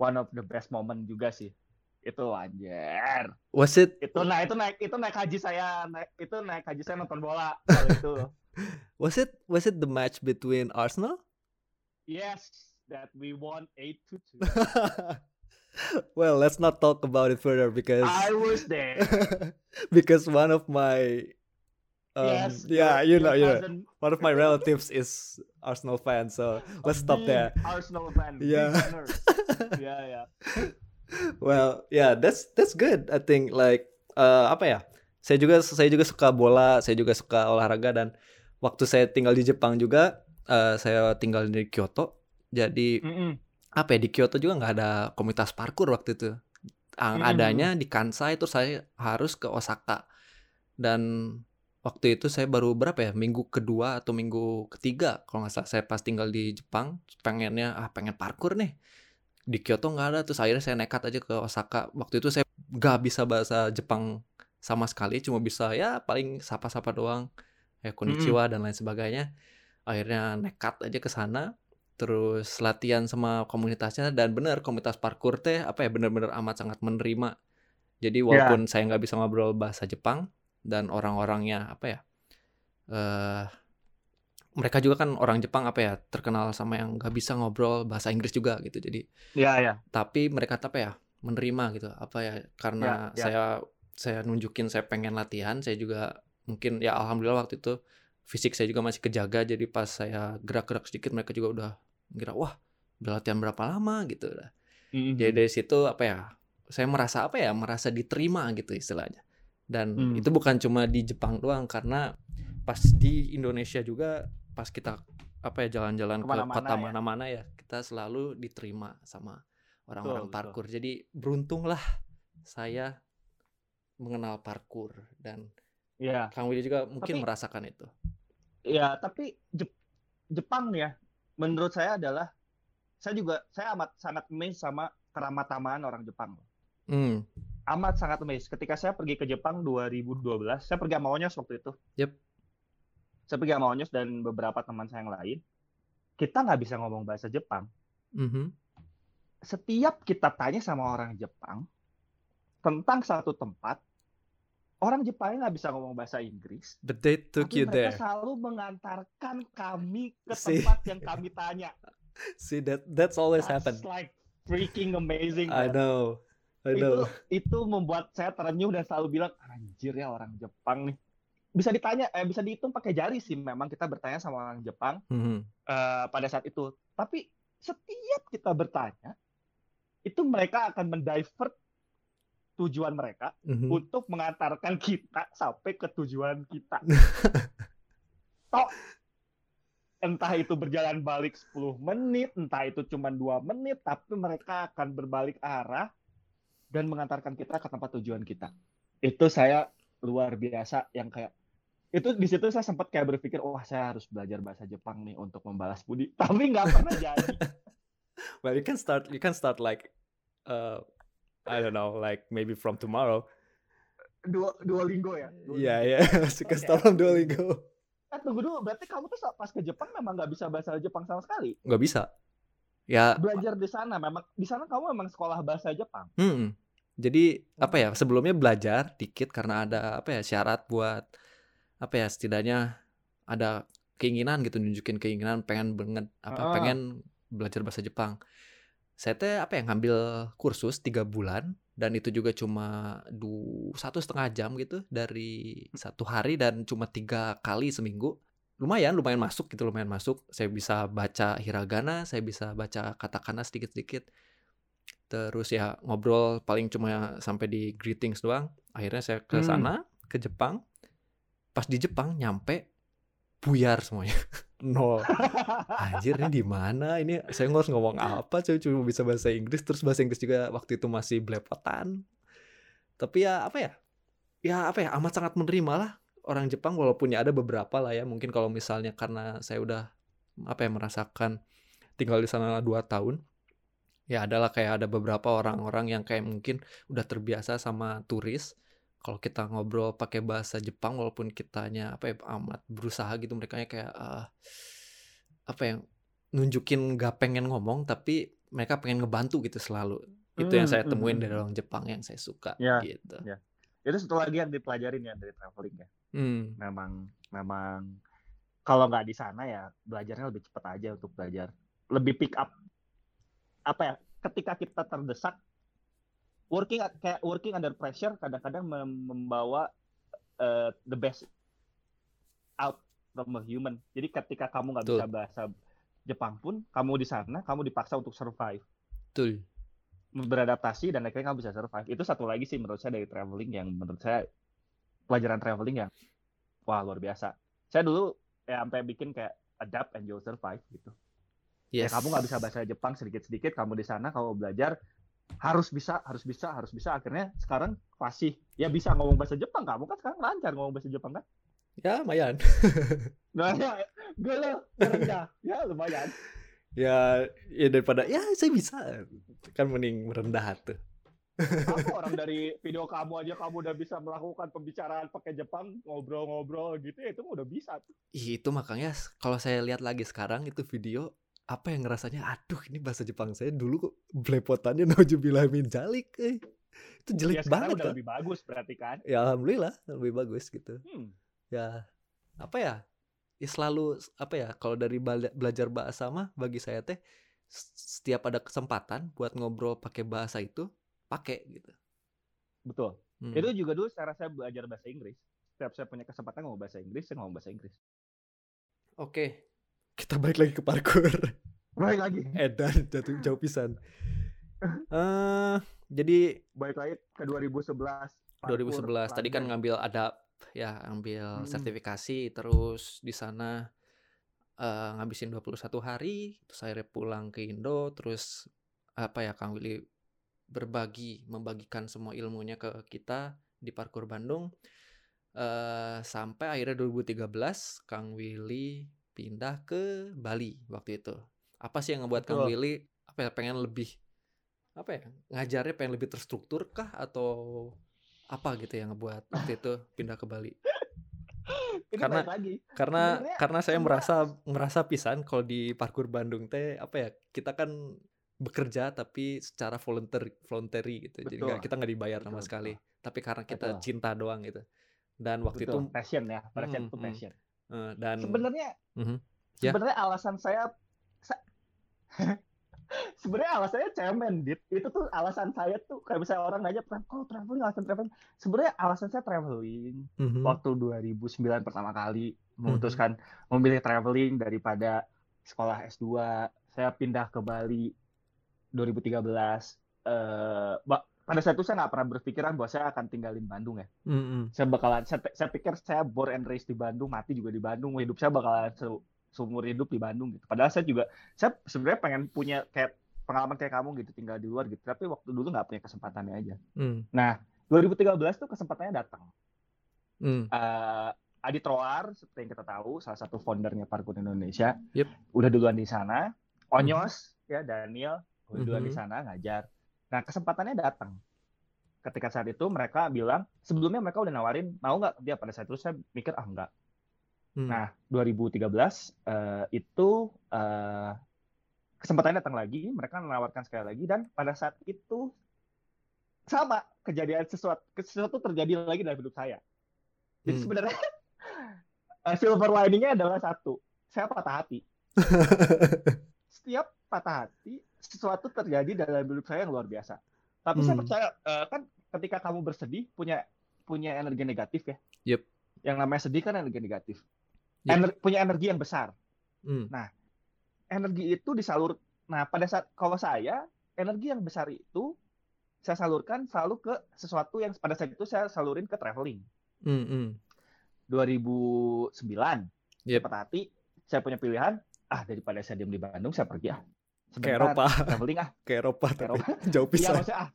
S2: one of the best moment juga sih. Itu anjir.
S1: Was it?
S2: Itu naik itu naik itu naik haji saya naik itu naik haji saya nonton bola itu.
S1: was it was it the match between Arsenal?
S2: Yes, that we won 8 to
S1: 2. well, let's not talk about it further because
S2: I was there.
S1: because one of my um, yes. Yeah, you know, you know, one of my relatives is Arsenal fan, so let's stop there.
S2: Arsenal fan.
S1: Yeah.
S2: yeah, yeah.
S1: Well, yeah, that's that's good. I think like uh, apa ya? Saya juga saya juga suka bola, saya juga suka olahraga dan waktu saya tinggal di Jepang juga, uh, saya tinggal di Kyoto. Jadi mm -mm. apa ya di Kyoto juga nggak ada komunitas parkur waktu itu. Yang mm -mm. adanya di Kansai itu saya harus ke Osaka dan waktu itu saya baru berapa ya minggu kedua atau minggu ketiga kalau nggak salah saya pas tinggal di Jepang pengennya ah pengen parkur nih di Kyoto nggak ada terus akhirnya saya nekat aja ke Osaka waktu itu saya nggak bisa bahasa Jepang sama sekali cuma bisa ya paling sapa-sapa doang ya konnichiwa mm. dan lain sebagainya akhirnya nekat aja ke sana terus latihan sama komunitasnya dan benar komunitas parkur teh apa ya benar-benar amat sangat menerima jadi walaupun yeah. saya nggak bisa ngobrol bahasa Jepang dan orang-orangnya apa ya uh, mereka juga kan orang Jepang apa ya terkenal sama yang nggak bisa ngobrol bahasa Inggris juga gitu. Jadi
S2: ya ya.
S1: tapi mereka apa ya menerima gitu. Apa ya karena ya, ya. saya saya nunjukin saya pengen latihan saya juga mungkin ya alhamdulillah waktu itu fisik saya juga masih kejaga. Jadi pas saya gerak-gerak sedikit mereka juga udah kira wah udah latihan berapa lama? Gitu. Lah mm-hmm. jadi dari situ apa ya saya merasa apa ya merasa diterima gitu istilahnya dan hmm. itu bukan cuma di Jepang doang karena pas di Indonesia juga pas kita apa ya jalan-jalan ke kota ya. mana-mana ya. ya kita selalu diterima sama orang-orang parkur betul. jadi beruntunglah saya mengenal parkur dan ya. Kang Willy juga mungkin Tapi, merasakan itu
S2: ya tapi Jep Jepang ya menurut saya adalah saya juga saya amat sangat amazed sama keramat orang Jepang. Hmm. Amat sangat amazed. Ketika saya pergi ke Jepang 2012, saya pergi sama Onyos waktu itu.
S1: Yep.
S2: Saya pergi sama Onyos dan beberapa teman saya yang lain. Kita nggak bisa ngomong bahasa Jepang. Mm -hmm. Setiap kita tanya sama orang Jepang tentang satu tempat, orang Jepang nggak bisa ngomong bahasa Inggris.
S1: But they took
S2: you
S1: mereka
S2: there. selalu mengantarkan kami ke tempat yang kami tanya.
S1: See that that's always
S2: that's
S1: happen.
S2: like freaking amazing.
S1: I know.
S2: Itu, itu membuat saya terenyuh dan selalu bilang anjir ya orang Jepang nih. Bisa ditanya, eh, bisa dihitung pakai jari sih. Memang kita bertanya sama orang Jepang mm -hmm. uh, pada saat itu. Tapi setiap kita bertanya, itu mereka akan mendivert tujuan mereka mm -hmm. untuk mengantarkan kita sampai ke tujuan kita. Tok entah itu berjalan balik 10 menit, entah itu cuma dua menit, tapi mereka akan berbalik arah dan mengantarkan kita ke tempat tujuan kita. Itu saya luar biasa yang kayak itu di situ saya sempat kayak berpikir, wah saya harus belajar bahasa Jepang nih untuk membalas budi, tapi nggak pernah jadi.
S1: well, you can start, you can start like, uh, I don't know, like maybe from tomorrow.
S2: Dua Duolingo ya?
S1: Iya, iya, suka start from Duolingo.
S2: Eh tunggu dulu, berarti kamu tuh pas ke Jepang memang nggak bisa bahasa Jepang sama sekali?
S1: Nggak bisa. Ya.
S2: Belajar di sana, memang di sana kamu memang sekolah bahasa Jepang.
S1: Hmm. Jadi apa ya? Sebelumnya belajar dikit karena ada apa ya syarat buat apa ya setidaknya ada keinginan gitu nunjukin keinginan pengen banget apa ah. pengen belajar bahasa Jepang. Saya teh apa ya ngambil kursus tiga bulan dan itu juga cuma du satu setengah jam gitu dari satu hari dan cuma tiga kali seminggu lumayan lumayan masuk gitu lumayan masuk. Saya bisa baca hiragana saya bisa baca katakana sedikit sedikit terus ya ngobrol paling cuma sampai di greetings doang. Akhirnya saya ke hmm. sana hmm. ke Jepang. Pas di Jepang nyampe buyar semuanya. Nol. Anjir ini di mana? Ini saya harus ngomong apa coba cuma bisa bahasa Inggris. Terus bahasa Inggris juga waktu itu masih belepotan. Tapi ya apa ya? Ya apa ya? Amat sangat menerima lah orang Jepang walaupun ya ada beberapa lah ya mungkin kalau misalnya karena saya udah apa ya merasakan tinggal di sana dua tahun ya adalah kayak ada beberapa orang-orang yang kayak mungkin udah terbiasa sama turis kalau kita ngobrol pakai bahasa Jepang walaupun kitanya apa ya amat berusaha gitu mereka kayak uh, apa yang nunjukin gak pengen ngomong tapi mereka pengen ngebantu gitu selalu itu yang saya hmm, temuin hmm. dari orang Jepang yang saya suka ya, gitu
S2: ya. itu satu lagi yang dipelajarin ya dari traveling ya hmm. memang memang kalau nggak di sana ya belajarnya lebih cepat aja untuk belajar lebih pick up apa ya ketika kita terdesak working kayak working under pressure kadang-kadang membawa uh, the best out from a human. Jadi ketika kamu nggak bisa bahasa Jepang pun, kamu di sana, kamu dipaksa untuk survive.
S1: Betul.
S2: Beradaptasi dan akhirnya kamu bisa survive. Itu satu lagi sih menurut saya dari traveling yang menurut saya pelajaran traveling yang wah luar biasa. Saya dulu ya sampai bikin kayak adapt and you'll survive gitu. Ya, yes. Ya, kamu nggak bisa bahasa Jepang sedikit-sedikit, kamu di sana, kamu belajar, harus bisa harus bisa harus bisa. Akhirnya sekarang masih ya bisa ngomong bahasa Jepang. Kamu kan sekarang lancar ngomong bahasa Jepang kan?
S1: Ya lumayan.
S2: Nah ya gue lo rendah ya lumayan.
S1: Ya ya daripada ya saya bisa. Kan mending merendah tuh
S2: apa orang dari video kamu aja kamu udah bisa melakukan pembicaraan pakai Jepang ngobrol-ngobrol gitu ya itu udah bisa tuh.
S1: itu makanya kalau saya lihat lagi sekarang itu video apa yang ngerasanya aduh ini bahasa Jepang saya dulu kok belepotannya naujubillah min jalik eh. itu jelek ya, banget
S2: udah lebih bagus berarti kan
S1: ya alhamdulillah lebih bagus gitu hmm. ya apa ya ya selalu apa ya kalau dari belajar bahasa mah bagi saya teh setiap ada kesempatan buat ngobrol pakai bahasa itu pakai gitu.
S2: Betul. Hmm. itu juga dulu cara saya belajar bahasa Inggris. Setiap saya punya kesempatan ngomong bahasa Inggris saya ngomong bahasa Inggris.
S1: Oke kita balik lagi ke parkour.
S2: Balik lagi.
S1: Edan jatuh jauh pisan. Uh, jadi
S2: balik lagi ke 2011
S1: parkour, 2011 tadi kan ngambil ada ya ambil hmm. sertifikasi terus di sana uh, ngabisin 21 hari terus akhirnya pulang ke Indo terus apa ya Kang Willy berbagi membagikan semua ilmunya ke kita di parkour Bandung uh, sampai akhirnya 2013 Kang Willy pindah ke Bali waktu itu. Apa sih yang ngebuat Betul. Kang Willy apa ya pengen lebih apa ya ngajarnya pengen lebih terstruktur kah atau apa gitu yang ngebuat waktu itu pindah ke Bali?
S2: Ini karena lagi.
S1: karena Sebenarnya, karena saya merasa merasa pisan kalau di parkur Bandung teh apa ya kita kan bekerja tapi secara volunteer voluntary gitu betul. jadi gak, kita nggak dibayar betul, sama sekali tapi karena kita betul. cinta doang gitu dan waktu betul.
S2: itu passion ya passion hmm, itu passion
S1: hmm. dan
S2: sebenarnya hmm, sebenarnya ya. alasan saya sebenarnya alasannya cemen dit itu tuh alasan saya tuh kayak misalnya orang nanya oh traveling alasan traveling sebenarnya alasan saya traveling mm-hmm. waktu 2009 pertama kali memutuskan mm-hmm. memilih traveling daripada sekolah S2 saya pindah ke Bali 2013 uh, pada saat itu saya nggak pernah berpikiran bahwa saya akan tinggalin Bandung ya. Mm-hmm. Saya bakalan, saya, saya pikir saya born and raised di Bandung, mati juga di Bandung, hidup saya bakalan seumur hidup di Bandung gitu. Padahal saya juga saya sebenarnya pengen punya kayak pengalaman kayak kamu gitu tinggal di luar gitu. Tapi waktu dulu nggak punya kesempatannya aja. Mm. Nah 2013 tuh kesempatannya datang. Mm. Uh, Adit Roar seperti yang kita tahu salah satu foundernya Parkour Indonesia. Yep. Udah duluan di sana. Onyos mm. ya Daniel duluan mm -hmm. di sana ngajar. Nah kesempatannya datang. Ketika saat itu mereka bilang sebelumnya mereka udah nawarin mau nggak dia pada saat itu saya mikir ah nggak Hmm. Nah, 2013 uh, eh, itu uh, kesempatannya datang lagi, mereka menawarkan sekali lagi dan pada saat itu sama kejadian sesuatu sesuatu terjadi lagi dalam hidup saya. Jadi hmm. sebenarnya uh, silver liningnya adalah satu, saya patah hati. Setiap patah hati, sesuatu terjadi dalam hidup saya yang luar biasa. Tapi hmm. saya percaya uh, kan ketika kamu bersedih punya punya energi negatif ya.
S1: Yep.
S2: Yang namanya sedih kan energi negatif yeah. ener punya energi yang besar. Hmm. Nah, energi itu disalur. Nah, pada saat kalau saya energi yang besar itu saya salurkan selalu ke sesuatu yang pada saat itu saya salurin ke traveling. Hmm, hmm. 2009, yep. cepat hati, saya punya pilihan. Ah, daripada saya diam di Bandung, saya pergi ah.
S1: Sebentar, ke Eropa.
S2: Traveling ah.
S1: Ke Eropa, ke Eropa. jauh.
S2: Iya, maksudnya ah,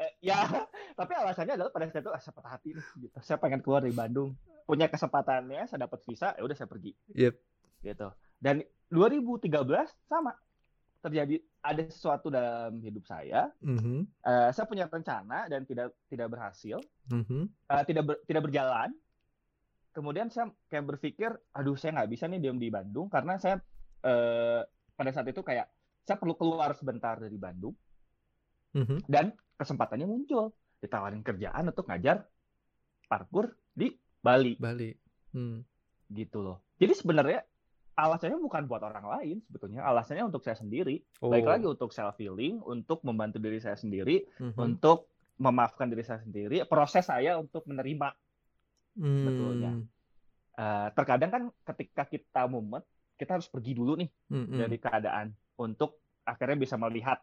S2: eh, ya, tapi alasannya adalah pada saat itu ah, saya patah hati gitu. Saya pengen keluar dari Bandung punya kesempatannya saya dapat visa ya udah saya pergi
S1: yep.
S2: gitu dan 2013 sama terjadi ada sesuatu dalam hidup saya mm-hmm. uh, saya punya rencana dan tidak tidak berhasil mm-hmm. uh, tidak ber, tidak berjalan kemudian saya kayak berpikir aduh saya nggak bisa nih diam di Bandung karena saya uh, pada saat itu kayak saya perlu keluar sebentar dari Bandung mm-hmm. dan kesempatannya muncul ditawarin kerjaan untuk ngajar parkur di Bali.
S1: Bali. Hmm.
S2: Gitu loh. Jadi sebenarnya alasannya bukan buat orang lain sebetulnya alasannya untuk saya sendiri oh. baik lagi untuk self healing untuk membantu diri saya sendiri mm-hmm. untuk memaafkan diri saya sendiri proses saya untuk menerima mm. betulnya uh, terkadang kan ketika kita mumet kita harus pergi dulu nih mm-hmm. dari keadaan untuk akhirnya bisa melihat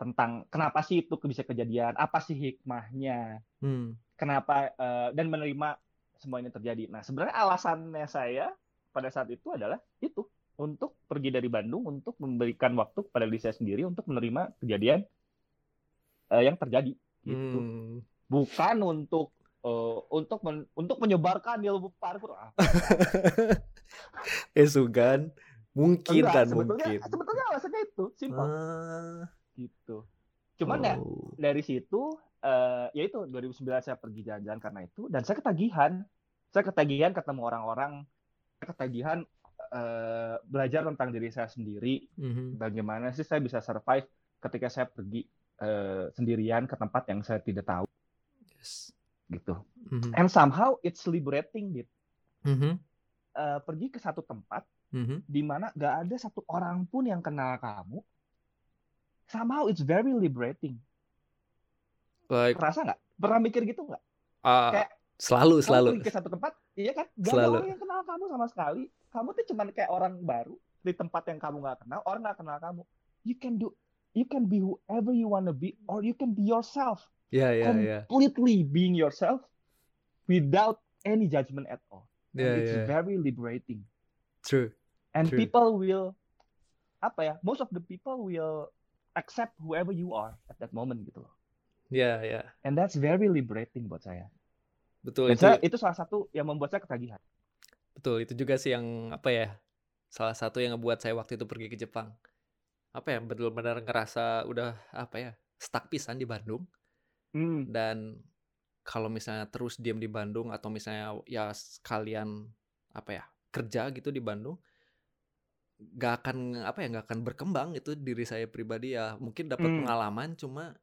S2: tentang kenapa sih itu bisa kejadian apa sih hikmahnya mm. kenapa uh, dan menerima semua ini terjadi. Nah, sebenarnya alasannya saya pada saat itu adalah itu untuk pergi dari Bandung untuk memberikan waktu kepada diri saya sendiri untuk menerima kejadian uh, yang terjadi gitu. Hmm. Bukan untuk uh, untuk men untuk menyebarkan ilmu parkur
S1: eh Sugan mungkin Enggak, kan
S2: sebetulnya,
S1: mungkin
S2: sebetulnya alasannya itu simpel uh... gitu cuman ya, oh. ya dari situ uh, ya itu 2009 saya pergi jalan-jalan karena itu dan saya ketagihan saya ketagihan ketemu orang-orang saya ketagihan uh, belajar tentang diri saya sendiri mm-hmm. bagaimana sih saya bisa survive ketika saya pergi uh, sendirian ke tempat yang saya tidak tahu yes. gitu mm-hmm. and somehow it's liberating gitu mm-hmm. uh, pergi ke satu tempat mm-hmm. di mana gak ada satu orang pun yang kenal kamu somehow it's very liberating
S1: Like,
S2: Rasa nggak? Pernah mikir gitu nggak?
S1: Uh, kayak selalu kamu selalu
S2: ke satu tempat, iya kan? Gak selalu. ada orang yang kenal kamu sama sekali. Kamu tuh cuman kayak orang baru di tempat yang kamu nggak kenal, orang nggak kenal kamu. You can do, you can be whoever you wanna be, or you can be yourself.
S1: Yeah, yeah, yeah.
S2: Completely being yourself without any judgment at all. Yeah, it's yeah. very liberating.
S1: True.
S2: And
S1: True.
S2: people will apa ya? Most of the people will accept whoever you are at that moment gitu loh.
S1: Ya, yeah, ya. Yeah.
S2: And that's very liberating buat saya. Betul. Dan itu, saya, itu salah satu yang membuat saya ketagihan.
S1: Betul, itu juga sih yang apa ya? Salah satu yang ngebuat saya waktu itu pergi ke Jepang. Apa ya? Benar-benar ngerasa udah apa ya? Stuck pisan di Bandung. Hmm. Dan kalau misalnya terus diam di Bandung atau misalnya ya sekalian apa ya kerja gitu di Bandung nggak akan apa ya nggak akan berkembang itu diri saya pribadi ya. Mungkin dapat hmm. pengalaman cuma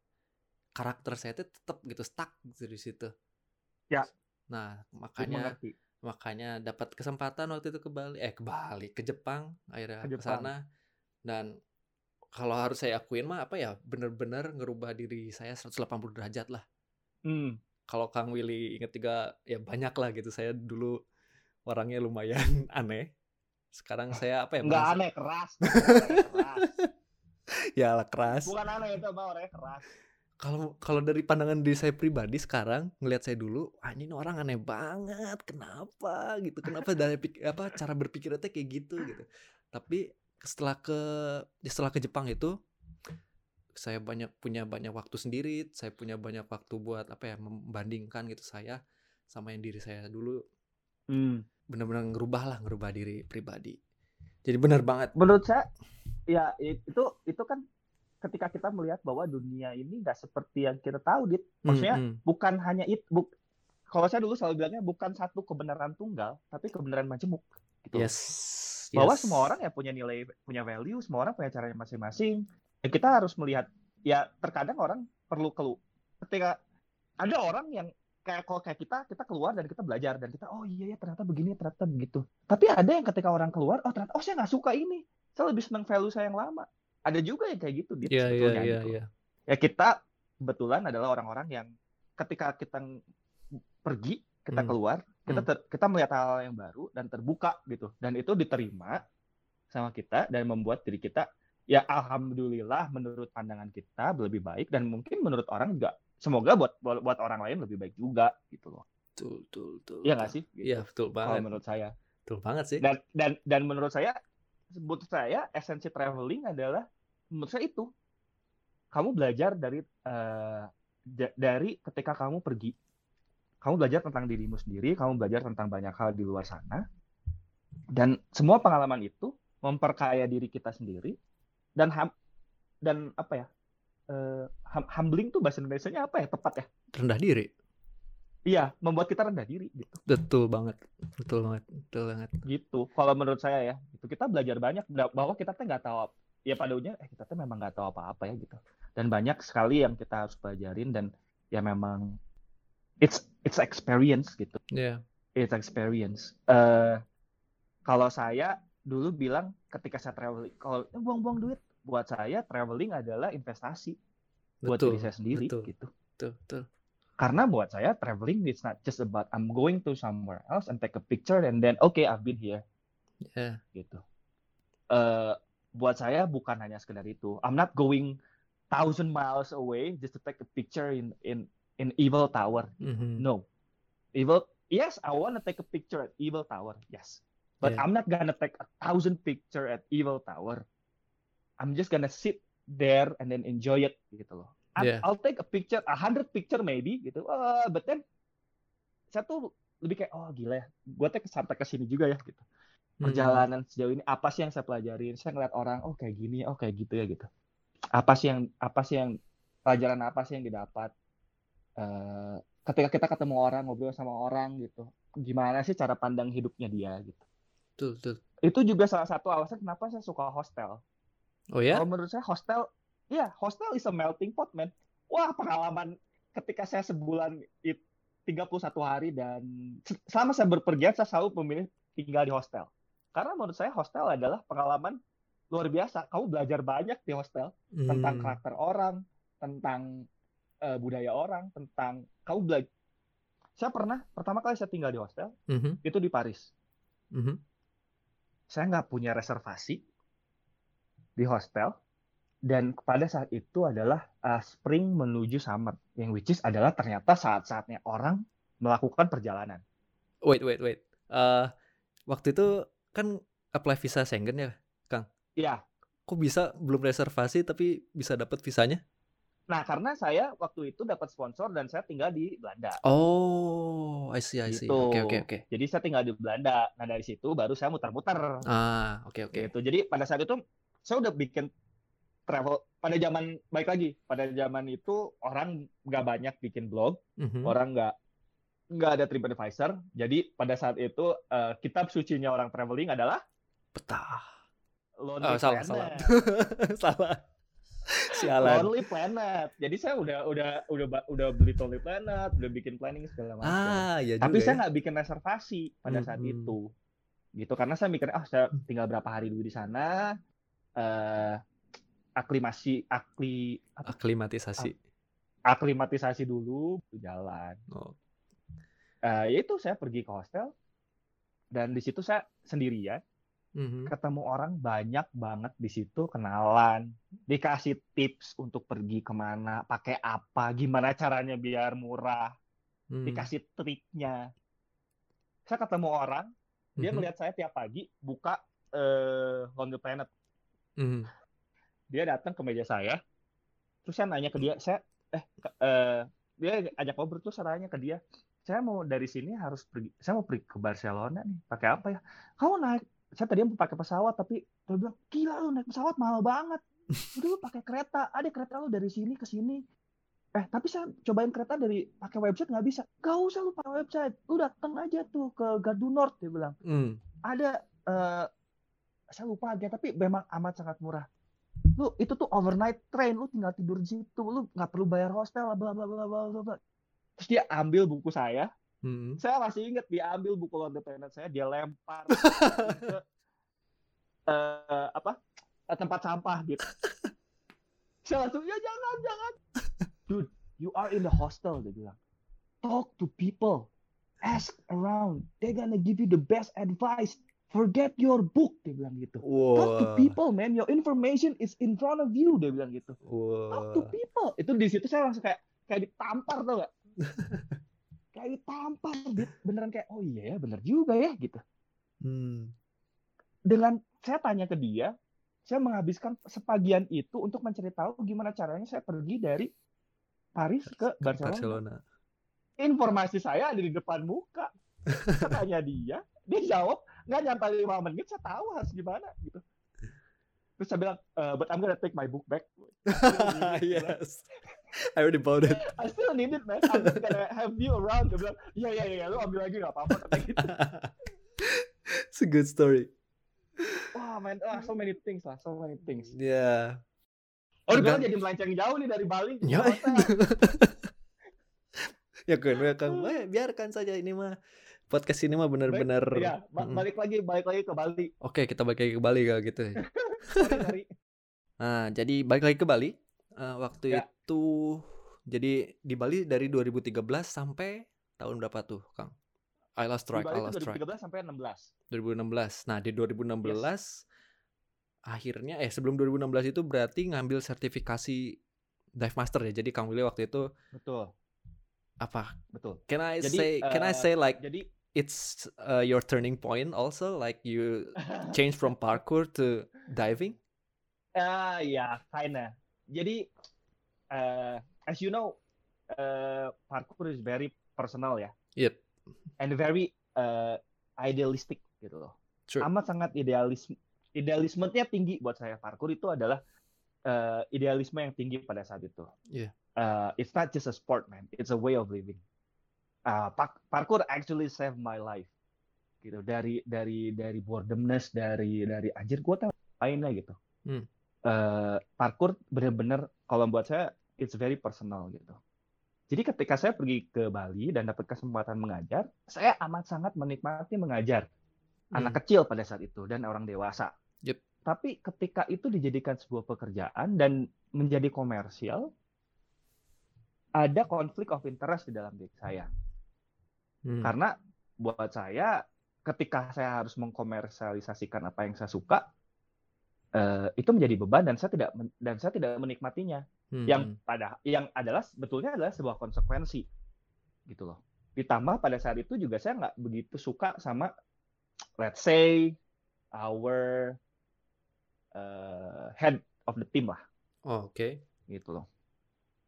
S1: karakter saya itu tetap gitu stuck gitu di situ.
S2: Ya.
S1: Nah makanya makanya dapat kesempatan waktu itu ke Bali eh ke Bali ke Jepang akhirnya ke, ke sana. Dan kalau harus saya akuin mah apa ya bener-bener ngerubah diri saya 180 derajat lah. Hmm. kalau Kang Willy inget juga ya banyak lah gitu. Saya dulu orangnya lumayan aneh sekarang saya apa ya?
S2: Enggak aneh, keras.
S1: ya lah keras.
S2: Bukan aneh itu, Bang, orangnya keras.
S1: Kalau kalau dari pandangan diri saya pribadi sekarang ngelihat saya dulu, ah ini orang aneh banget. Kenapa gitu? Kenapa dari apa cara berpikirnya kayak gitu gitu. Tapi setelah ke setelah ke Jepang itu saya banyak punya banyak waktu sendiri, saya punya banyak waktu buat apa ya membandingkan gitu saya sama yang diri saya dulu. Hmm benar-benar ngerubah lah ngerubah diri pribadi. Jadi benar banget.
S2: Menurut saya ya itu itu kan ketika kita melihat bahwa dunia ini nggak seperti yang kita tahu dit. Maksudnya mm -hmm. bukan hanya itu buk, kalau saya dulu selalu bilangnya bukan satu kebenaran tunggal tapi kebenaran majemuk gitu.
S1: Yes
S2: bahwa
S1: yes.
S2: semua orang ya punya nilai punya value semua orang punya caranya masing-masing. Ya kita harus melihat ya terkadang orang perlu kelu ketika ada orang yang kalau kayak kita kita keluar dan kita belajar dan kita oh iya ya ternyata begini ternyata begitu tapi ada yang ketika orang keluar oh ternyata oh saya nggak suka ini saya lebih senang value saya yang lama ada juga yang kayak gitu
S1: gitu yeah, sebetulnya yeah, gitu. Yeah.
S2: ya kita kebetulan adalah orang-orang yang ketika kita pergi kita hmm. keluar kita hmm. ter, kita melihat hal, hal yang baru dan terbuka gitu dan itu diterima sama kita dan membuat diri kita ya alhamdulillah menurut pandangan kita lebih baik dan mungkin menurut orang juga semoga buat buat orang lain lebih baik juga gitu loh.
S1: Betul, betul, betul.
S2: Iya nggak sih?
S1: Gitu. Iya, gitu. betul banget.
S2: Kalau menurut saya.
S1: Betul banget sih.
S2: Dan dan dan menurut saya sebut saya esensi traveling adalah menurut saya itu kamu belajar dari uh, dari ketika kamu pergi. Kamu belajar tentang dirimu sendiri, kamu belajar tentang banyak hal di luar sana. Dan semua pengalaman itu memperkaya diri kita sendiri dan dan apa ya? Uh, humbling tuh bahasa Indonesia-nya apa ya tepat ya?
S1: Rendah diri.
S2: Iya, membuat kita rendah diri gitu.
S1: Betul banget. Betul banget. Betul banget.
S2: Gitu. Kalau menurut saya ya, itu kita belajar banyak bahwa kita tuh nggak tahu ya pada ujungnya eh kita tuh memang nggak tahu apa-apa ya gitu. Dan banyak sekali yang kita harus pelajarin dan ya memang it's it's experience gitu.
S1: Iya.
S2: Yeah. It's experience. Uh, kalau saya dulu bilang ketika saya traveling, kalau eh, buang-buang duit, buat saya traveling adalah investasi betul, buat diri saya sendiri
S1: betul,
S2: gitu.
S1: Betul, betul.
S2: Karena buat saya traveling it's not just about I'm going to somewhere else and take a picture and then okay I've been here.
S1: Yeah.
S2: Gitu. Uh, buat saya bukan hanya sekedar itu. I'm not going thousand miles away just to take a picture in in in Evil Tower.
S1: Mm-hmm.
S2: No. Evil yes, I want to take a picture at Evil Tower. Yes. But yeah. I'm not gonna take a thousand picture at Evil Tower. I'm just gonna sit there and then enjoy it gitu loh. Yeah. I'll take a picture, a hundred picture maybe gitu. Uh, but then saya tuh lebih kayak oh gila ya, gue tuh sampai ke sini juga ya gitu. Hmm. Perjalanan hmm. sejauh ini apa sih yang saya pelajarin? Saya ngeliat orang oh kayak gini, oh kayak gitu ya gitu. Apa sih yang apa sih yang pelajaran apa sih yang didapat? Uh, ketika kita ketemu orang ngobrol sama orang gitu, gimana sih cara pandang hidupnya dia gitu.
S1: Tuh, tuh.
S2: Itu juga salah satu alasan kenapa saya suka hostel
S1: Oh ya?
S2: Kalau menurut saya hostel, ya hostel is a melting pot, man. Wah, pengalaman ketika saya sebulan it, 31 hari dan selama saya berpergian saya selalu memilih tinggal di hostel. Karena menurut saya hostel adalah pengalaman luar biasa. Kamu belajar banyak di hostel hmm. tentang karakter orang, tentang uh, budaya orang, tentang kamu belajar. Saya pernah pertama kali saya tinggal di hostel mm -hmm. itu di Paris.
S1: Mm -hmm.
S2: Saya nggak punya reservasi, di hostel dan pada saat itu adalah uh, spring menuju summer yang which is adalah ternyata saat-saatnya orang melakukan perjalanan.
S1: Wait wait wait. Uh, waktu itu kan apply visa Schengen ya, Kang?
S2: Iya.
S1: Kok bisa belum reservasi tapi bisa dapat visanya?
S2: Nah, karena saya waktu itu dapat sponsor dan saya tinggal di Belanda.
S1: Oh, I see, I see. Oke,
S2: Gitu.
S1: oke, oke.
S2: Jadi saya tinggal di Belanda. Nah, dari situ baru saya muter-muter.
S1: Ah, oke, oke.
S2: Gitu. Jadi pada saat itu saya udah bikin travel pada zaman baik lagi. Pada zaman itu orang nggak banyak bikin blog,
S1: Mhm.
S2: orang nggak nggak ada TripAdvisor. Jadi pada saat itu eh, kitab sucinya orang traveling adalah
S1: Betah.
S2: Lonely
S1: Oh, salah, salah.
S2: Planet.
S1: Salah. Sialan.
S2: Lonely Planet. Jadi saya udah udah udah udah beli Lonely Planet, udah bikin planning segala macam.
S1: Ah, ya
S2: Tapi
S1: juga
S2: saya
S1: ya.
S2: nggak bikin reservasi pada saat
S1: Mhm.
S2: itu. Gitu karena saya mikir ah saya tinggal berapa hari dulu di sana eh aklimasi akli apa,
S1: Aklimatisasi.
S2: aklimatisasi dulu jalan.
S1: Oh.
S2: Eh ya itu saya pergi ke hostel dan di situ saya sendirian
S1: Mhm.
S2: ketemu orang banyak banget di situ kenalan dikasih tips untuk pergi ke mana pakai apa gimana caranya biar murah
S1: Hmm.
S2: dikasih triknya saya ketemu orang dia
S1: Mhm.
S2: melihat saya tiap pagi buka eh Lonely Planet
S1: Mhm.
S2: dia datang ke meja saya terus saya nanya ke dia saya eh ke- eh, dia ajak ngobrol terus saya tanya ke dia saya mau dari sini harus pergi saya mau pergi ke Barcelona nih pakai apa ya kamu naik saya tadi mau pakai pesawat tapi dia bilang gila lu naik pesawat mahal banget. Udah lu pakai kereta ada kereta lu dari sini ke sini eh tapi saya cobain kereta dari pakai website nggak bisa. Gak usah lu pakai website lu datang aja tuh ke Gardu North dia bilang.
S1: Hmm.
S2: ada eh saya lupa aja tapi memang amat sangat murah. Lu itu tuh overnight train lu tinggal tidur di situ lu nggak perlu bayar hostel bla bla bla bla bla terus dia ambil buku saya.
S1: Hmm.
S2: saya masih ingat dia ambil buku Lonely Planet saya dia lempar ke eh, apa tempat sampah gitu. Saya langsung ya jangan jangan. Dude you are in the hostel dia bilang. Talk to people. Ask around. They gonna give you the best advice forget your book dia bilang gitu talk to people man your information is in front of you dia bilang gitu talk to people itu di situ saya langsung kayak kayak ditampar tau gak kayak ditampar Dit. beneran kayak oh iya ya bener juga ya gitu
S1: Hmm.
S2: dengan saya tanya ke dia saya menghabiskan sepagian itu untuk mencari tahu gimana caranya saya pergi dari Paris ke Barcelona.
S1: Barcelona.
S2: Informasi saya ada di depan muka. Saya tanya dia, dia jawab nggak nyampe lima menit saya tahu harus gimana gitu. Terus saya bilang, "Eh, but I'm gonna take my book back.
S1: yes. I already bought it.
S2: I still need it, man. I'm gonna have you around. Dia bilang, iya iya iya, lu ambil lagi nggak apa-apa kata gitu.
S1: It's a good story.
S2: Wah, man, wah, so many things lah, so many things.
S1: Yeah.
S2: Oh,
S1: Enggak.
S2: gue jadi melenceng jauh nih dari Bali.
S1: Ya. ya kan, ya kan. Biarkan saja ini mah podcast ini mah benar-benar.
S2: Iya, ba-
S1: Mm-mm.
S2: balik lagi, balik lagi ke Bali.
S1: Oke, kita balik lagi ke Bali kalau gitu.
S2: Sorry, sorry.
S1: Nah, jadi balik lagi ke Bali. Eh, waktu
S2: Ya.
S1: itu jadi di Bali dari 2013 sampai tahun berapa tuh, Kang? I lost track, I lost track.
S2: 2013 sampai 16.
S1: 2016. Nah, di 2016 akhirnya eh sebelum 2016 itu berarti ngambil sertifikasi dive master ya. Jadi Kang Willy waktu itu
S2: Betul,
S1: apa?
S2: betul.
S1: Can I
S2: Jadi,
S1: say can I
S2: eh,
S1: say like
S2: Jadi
S1: it's uh, your turning point also like you change from parkour to diving?
S2: ah ya, kinda. Jadi uh, as you know, uh, parkour is very personal ya.
S1: Yep.
S2: And very uh, idealistic gitu loh.
S1: True.
S2: Amat sangat idealisme idealismenya tinggi buat saya. Parkour itu adalah uh, idealisme yang tinggi pada saat itu.
S1: Iya.
S2: Uh, it's not just a sport, man. It's a way of living. Uh, par- parkour actually saved my life. Gitu dari dari dari boredomness dari dari anjir gue tahu lainnya gitu.
S1: Hmm.
S2: Uh, parkour bener-bener kalau buat saya it's very personal gitu. Jadi ketika saya pergi ke Bali dan dapat kesempatan mengajar, saya amat sangat menikmati mengajar anak kecil pada saat itu dan orang dewasa.
S1: Yep.
S2: Tapi ketika itu dijadikan sebuah pekerjaan dan menjadi komersial, ada konflik of interest di dalam diri saya.
S1: Hmm.
S2: Karena buat saya, ketika saya harus mengkomersialisasikan apa yang saya suka, eh, itu menjadi beban dan saya tidak dan saya tidak menikmatinya
S1: Hmm.
S2: yang pada yang adalah sebetulnya adalah sebuah konsekuensi gitu loh ditambah pada saat itu juga saya nggak begitu suka sama let's say our uh, head of the team lah
S1: Oh, oke.
S2: gitu loh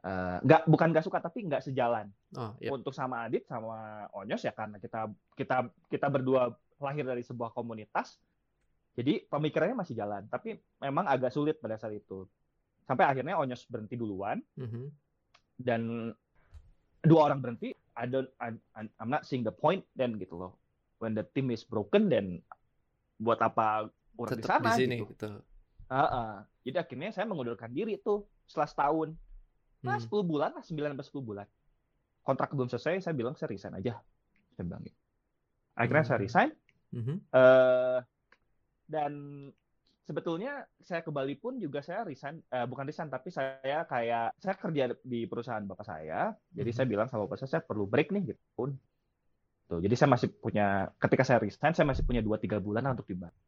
S2: uh, nggak bukan nggak suka tapi nggak sejalan
S1: oh, yep.
S2: untuk sama Adit sama Onyos ya karena kita kita kita berdua lahir dari sebuah komunitas jadi pemikirannya masih jalan tapi memang agak sulit pada saat itu sampai akhirnya Onyos berhenti duluan mm -hmm. dan dua orang berhenti I don't I, I'm not seeing the point then gitu loh when the team is broken then buat apa orang di sana di sini, gitu. gitu. Uh, uh. Jadi akhirnya saya mengundurkan diri tuh setelah setahun. Nah, hmm. 10 bulan lah, 9 sampai 10 bulan. Kontrak belum selesai, saya bilang saya resign aja. Saya bilang gitu. Akhirnya hmm. saya resign. Hmm. Uh, dan sebetulnya saya ke Bali pun juga saya resign, uh, bukan resign, tapi saya kayak, saya kerja di perusahaan bapak saya. Jadi hmm. saya bilang sama bapak saya, saya perlu break nih gitu pun. Tuh, jadi saya masih punya, ketika saya resign, saya masih punya 2-3 bulan untuk di Bali.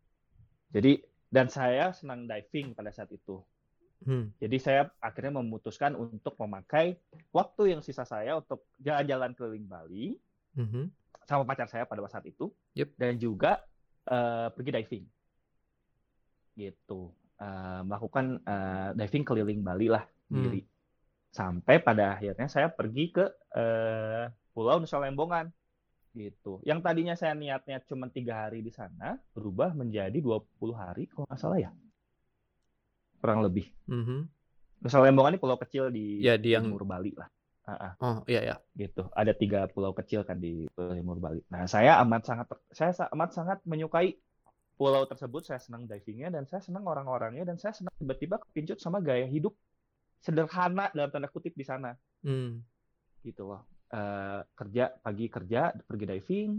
S2: Jadi dan saya senang diving pada saat itu. Hmm. Jadi saya akhirnya memutuskan untuk memakai waktu yang sisa saya untuk jalan-jalan keliling Bali hmm. sama pacar saya pada saat itu, yep. dan juga uh, pergi diving, gitu, uh, melakukan uh, diving keliling Bali lah hmm. sampai pada akhirnya saya pergi ke uh, Pulau Nusa Lembongan gitu. Yang tadinya saya niatnya cuma tiga hari di sana berubah menjadi 20 hari kalau nggak salah ya, kurang lebih. Mm -hmm. Nusa Lembongan ini pulau kecil di,
S1: ya, di yang...
S2: timur Bali lah. Uh -uh.
S1: Oh iya ya.
S2: Gitu. Ada tiga pulau kecil kan di timur Bali. Nah saya amat sangat saya amat sangat menyukai pulau tersebut. Saya senang divingnya dan saya senang orang-orangnya dan saya senang tiba-tiba kepincut sama gaya hidup sederhana dalam tanda kutip di sana. Hmm. Gitu loh uh, kerja pagi kerja pergi diving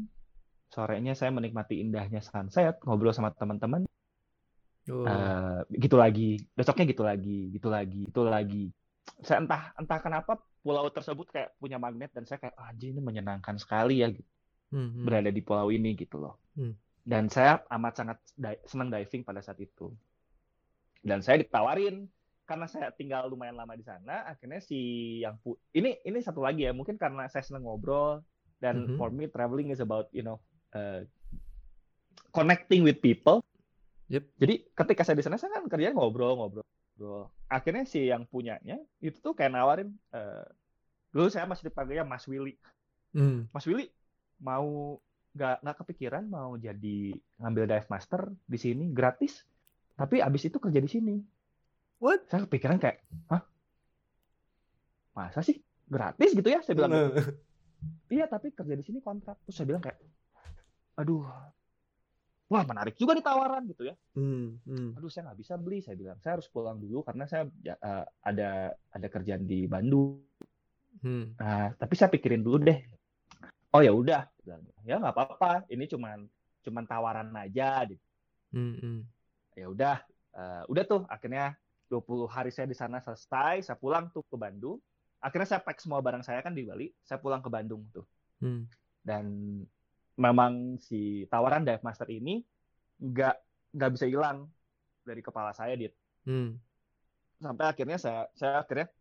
S2: sorenya saya menikmati indahnya sunset ngobrol sama teman-teman oh. uh, gitu lagi besoknya gitu lagi gitu lagi gitu lagi saya entah entah kenapa pulau tersebut kayak punya magnet dan saya kayak ah, ini menyenangkan sekali ya gitu hmm, hmm. berada di pulau ini gitu loh hmm. dan saya amat sangat di senang diving pada saat itu dan saya ditawarin karena saya tinggal lumayan lama di sana, akhirnya si yang pu ini ini satu lagi ya, mungkin karena saya senang ngobrol dan mm -hmm. for me traveling is about you know uh, connecting with people. Yep. Jadi ketika saya di sana saya kan kerjanya ngobrol ngobrol ngobrol. Akhirnya si yang punyanya itu tuh kayak nawarin uh, dulu saya masih dipanggilnya Mas Willy. Mm. Mas Willy mau nggak nggak kepikiran mau jadi ngambil dive master di sini gratis tapi abis itu kerja di sini What? Saya kepikiran kayak, hah? Masa sih? Gratis gitu ya? Saya bilang. Gitu. iya, tapi kerja di sini kontrak. Terus saya bilang kayak, aduh, wah menarik juga nih tawaran gitu ya. Hmm, hmm. Aduh, saya nggak bisa beli. Saya bilang, saya harus pulang dulu karena saya ya, uh, ada ada kerjaan di Bandung. Hmm. Nah, tapi saya pikirin dulu deh. Oh ya udah, ya nggak apa-apa. Ini cuman cuman tawaran aja. Gitu. Hmm, hmm. Ya udah, uh, udah tuh akhirnya 20 hari saya di sana selesai, saya pulang tuh ke Bandung. Akhirnya saya pack semua barang saya kan di Bali, saya pulang ke Bandung tuh. Hmm. Dan memang si tawaran dive master ini nggak nggak bisa hilang dari kepala saya, dit. Hmm. Sampai akhirnya saya saya akhirnya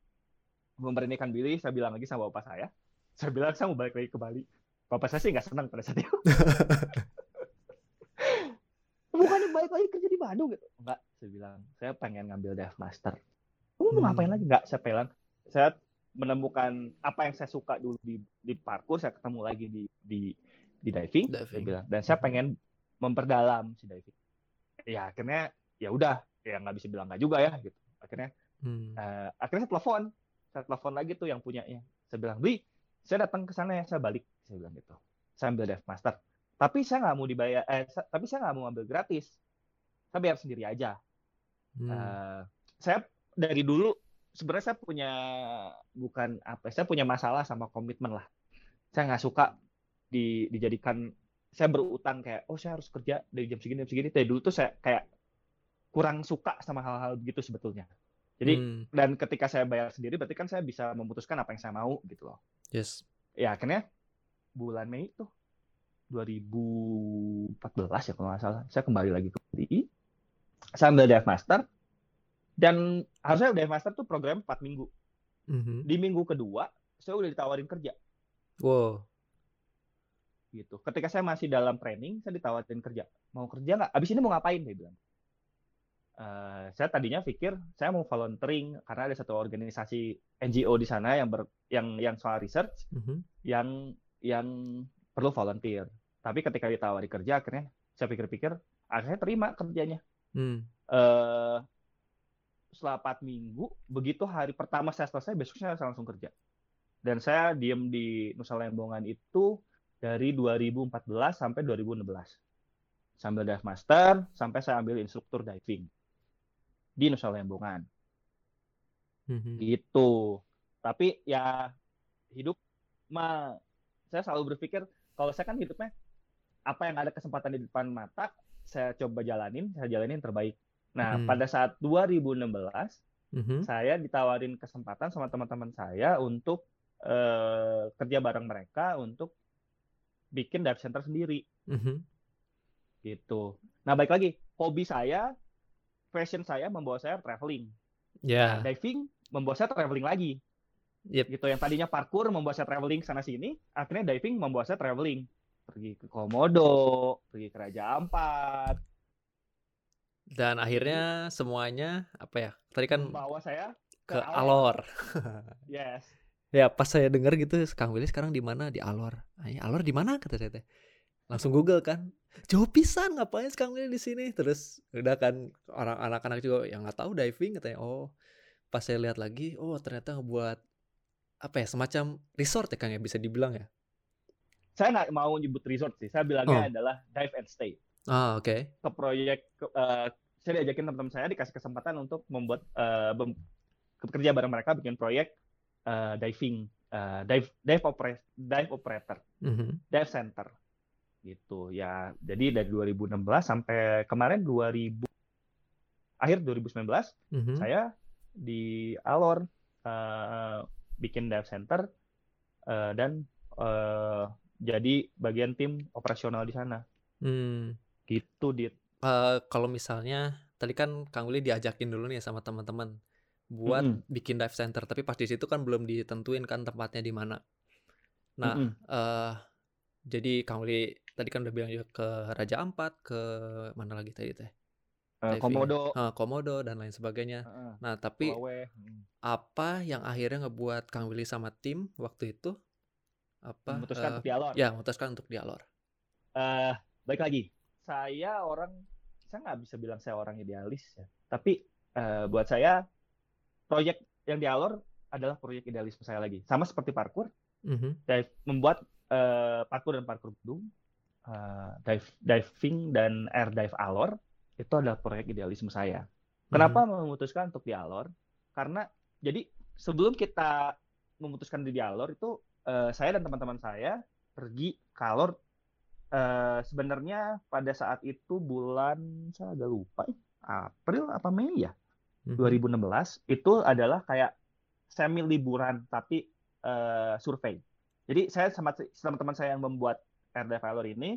S2: memberanikan diri, saya bilang lagi sama bapak saya, saya bilang saya mau balik lagi ke Bali. Bapak saya sih nggak senang pada saat itu. bukannya balik lagi kerja di Bandung gitu enggak saya bilang saya pengen ngambil dive master kamu mau hmm. ngapain lagi enggak saya bilang saya menemukan apa yang saya suka dulu di di parkour saya ketemu lagi di di di diving, diving. bilang. Dan saya pengen memperdalam si diving ya akhirnya ya udah. Ya nggak bisa bilang nggak juga ya gitu. Akhirnya hmm. uh, akhirnya saya telepon. Saya telepon lagi tuh yang punyanya. Saya bilang beli saya datang ke sana ya saya balik. Saya bilang gitu. Saya ambil dive master. Tapi saya nggak mau dibayar eh tapi saya nggak mau ambil gratis. Saya bayar sendiri aja. Hmm. uh, saya dari dulu sebenarnya saya punya bukan apa saya punya masalah sama komitmen lah. Saya nggak suka di, dijadikan saya berutang kayak oh saya harus kerja dari jam segini jam segini dari dulu tuh saya kayak kurang suka sama hal-hal begitu sebetulnya jadi hmm. dan ketika saya bayar sendiri berarti kan saya bisa memutuskan apa yang saya mau gitu loh
S1: yes
S2: ya akhirnya bulan Mei tuh 2014 ya kalau nggak salah. Saya kembali lagi ke UDI. Saya ambil Dive Master. Dan harusnya Dive Master tuh program 4 minggu. Mm-hmm. Di minggu kedua, saya udah ditawarin kerja.
S1: Wow.
S2: Gitu. Ketika saya masih dalam training, saya ditawarin kerja. Mau kerja nggak? Abis ini mau ngapain? Dia bilang. uh, saya tadinya pikir saya mau volunteering karena ada satu organisasi NGO di sana yang ber, yang yang soal research mm -hmm. yang yang perlu volunteer. Tapi ketika ditawari kerja akhirnya saya pikir-pikir akhirnya terima kerjanya. Hmm. Uh, setelah 4 minggu, begitu hari pertama saya selesai, besoknya saya langsung kerja. Dan saya diem di Nusa Lembongan itu dari 2014 sampai 2016. Sambil dive master, sampai saya ambil instruktur diving di Nusa Lembongan. Mm-hmm. Gitu. Tapi ya hidup mah saya selalu berpikir kalau saya kan hidupnya apa yang ada kesempatan di depan mata saya coba jalanin, saya jalanin terbaik. Nah, hmm. pada saat 2016 hmm. saya ditawarin kesempatan sama teman-teman saya untuk uh, kerja bareng mereka untuk bikin dive center sendiri. Mm-hmm. Gitu. Nah, baik lagi, hobi saya, fashion saya membawa saya traveling. Yeah. Nah, diving membawa saya traveling lagi. Yep. Gitu. Yang tadinya parkour membawa saya traveling sana sini, akhirnya diving membawa saya traveling. Pergi ke Komodo, pergi ke Raja Ampat.
S1: Dan akhirnya semuanya apa ya? Tadi kan
S2: membawa saya
S1: ke, ke Alor.
S2: yes
S1: ya pas saya dengar gitu Kang Willy sekarang di mana? Di Alor. Ay, Alor di mana? Kata saya teh. Langsung Google kan. Jauh pisan ngapain Kang Willy di sini? Terus udah kan orang anak-anak juga yang nggak tahu diving katanya. Oh pas saya lihat lagi oh ternyata ngebuat apa ya semacam resort ya Kang ya bisa dibilang ya?
S2: Saya nggak mau nyebut resort sih. Saya bilangnya oh. adalah dive and stay.
S1: Ah oke. Okay.
S2: ke proyek ke, uh, saya diajakin teman-teman saya dikasih kesempatan untuk membuat uh, bekerja bareng mereka bikin proyek uh, diving uh, dive dive operator dive operator mm-hmm. dive center gitu ya jadi dari 2016 sampai kemarin 2000 akhir 2019 mm-hmm. saya di Alor uh, bikin dive center uh, dan uh, jadi bagian tim operasional di sana mm. gitu dit
S1: uh, kalau misalnya tadi kan Kang Willy diajakin dulu nih sama teman-teman buat mm -hmm. bikin dive center. Tapi pas di situ kan belum ditentuin kan tempatnya di mana. Nah mm -hmm. uh, jadi Kang Willy tadi kan udah bilang juga ke Raja Ampat ke mana lagi tadi teh?
S2: Uh, Komodo.
S1: Uh, Komodo dan lain sebagainya. Uh, nah tapi hmm. apa yang akhirnya ngebuat Kang Willy sama tim waktu itu? Apa
S2: memutuskan uh, untuk dialog
S1: ya memutuskan untuk dialog
S2: uh, baik lagi. Saya orang saya nggak bisa bilang saya orang idealis ya. Tapi uh, buat saya proyek yang di Alor adalah proyek idealisme saya lagi. Sama seperti parkour, mm-hmm. dive, membuat uh, parkour dan parkour gedung, uh, dive, diving dan air dive Alor itu adalah proyek idealisme saya. Kenapa mm-hmm. memutuskan untuk di Alor? Karena jadi sebelum kita memutuskan di Alor itu uh, saya dan teman-teman saya pergi ke Alor uh, sebenarnya pada saat itu bulan saya agak lupa April apa Mei ya 2016 mhm. itu adalah kayak semi liburan tapi uh, survei. Jadi saya sama teman-teman saya yang membuat Air Developer ini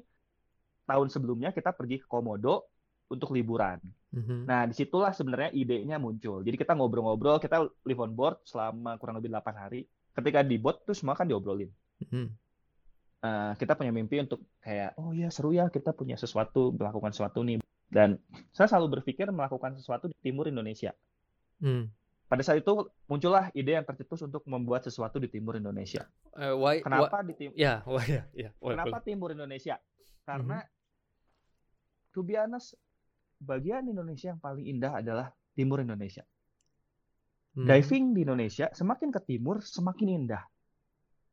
S2: tahun sebelumnya kita pergi ke Komodo untuk liburan. Mm-hmm. Nah di situlah sebenarnya idenya muncul. Jadi kita ngobrol-ngobrol, kita live on board selama kurang lebih 8 hari. Ketika di boat tuh semua kan diobrolin. Mm-hmm. Uh, kita punya mimpi untuk kayak oh ya seru ya kita punya sesuatu melakukan sesuatu nih dan saya selalu berpikir melakukan sesuatu di timur Indonesia. Hmm. Pada saat itu muncullah ide yang tercetus untuk membuat sesuatu di timur Indonesia. Uh, why, Kenapa why, di timur?
S1: Ya, why, yeah, yeah,
S2: why, Kenapa why. timur Indonesia? Karena mm -hmm. to be honest, bagian Indonesia yang paling indah adalah timur Indonesia. Hmm. Diving di Indonesia semakin ke timur semakin indah.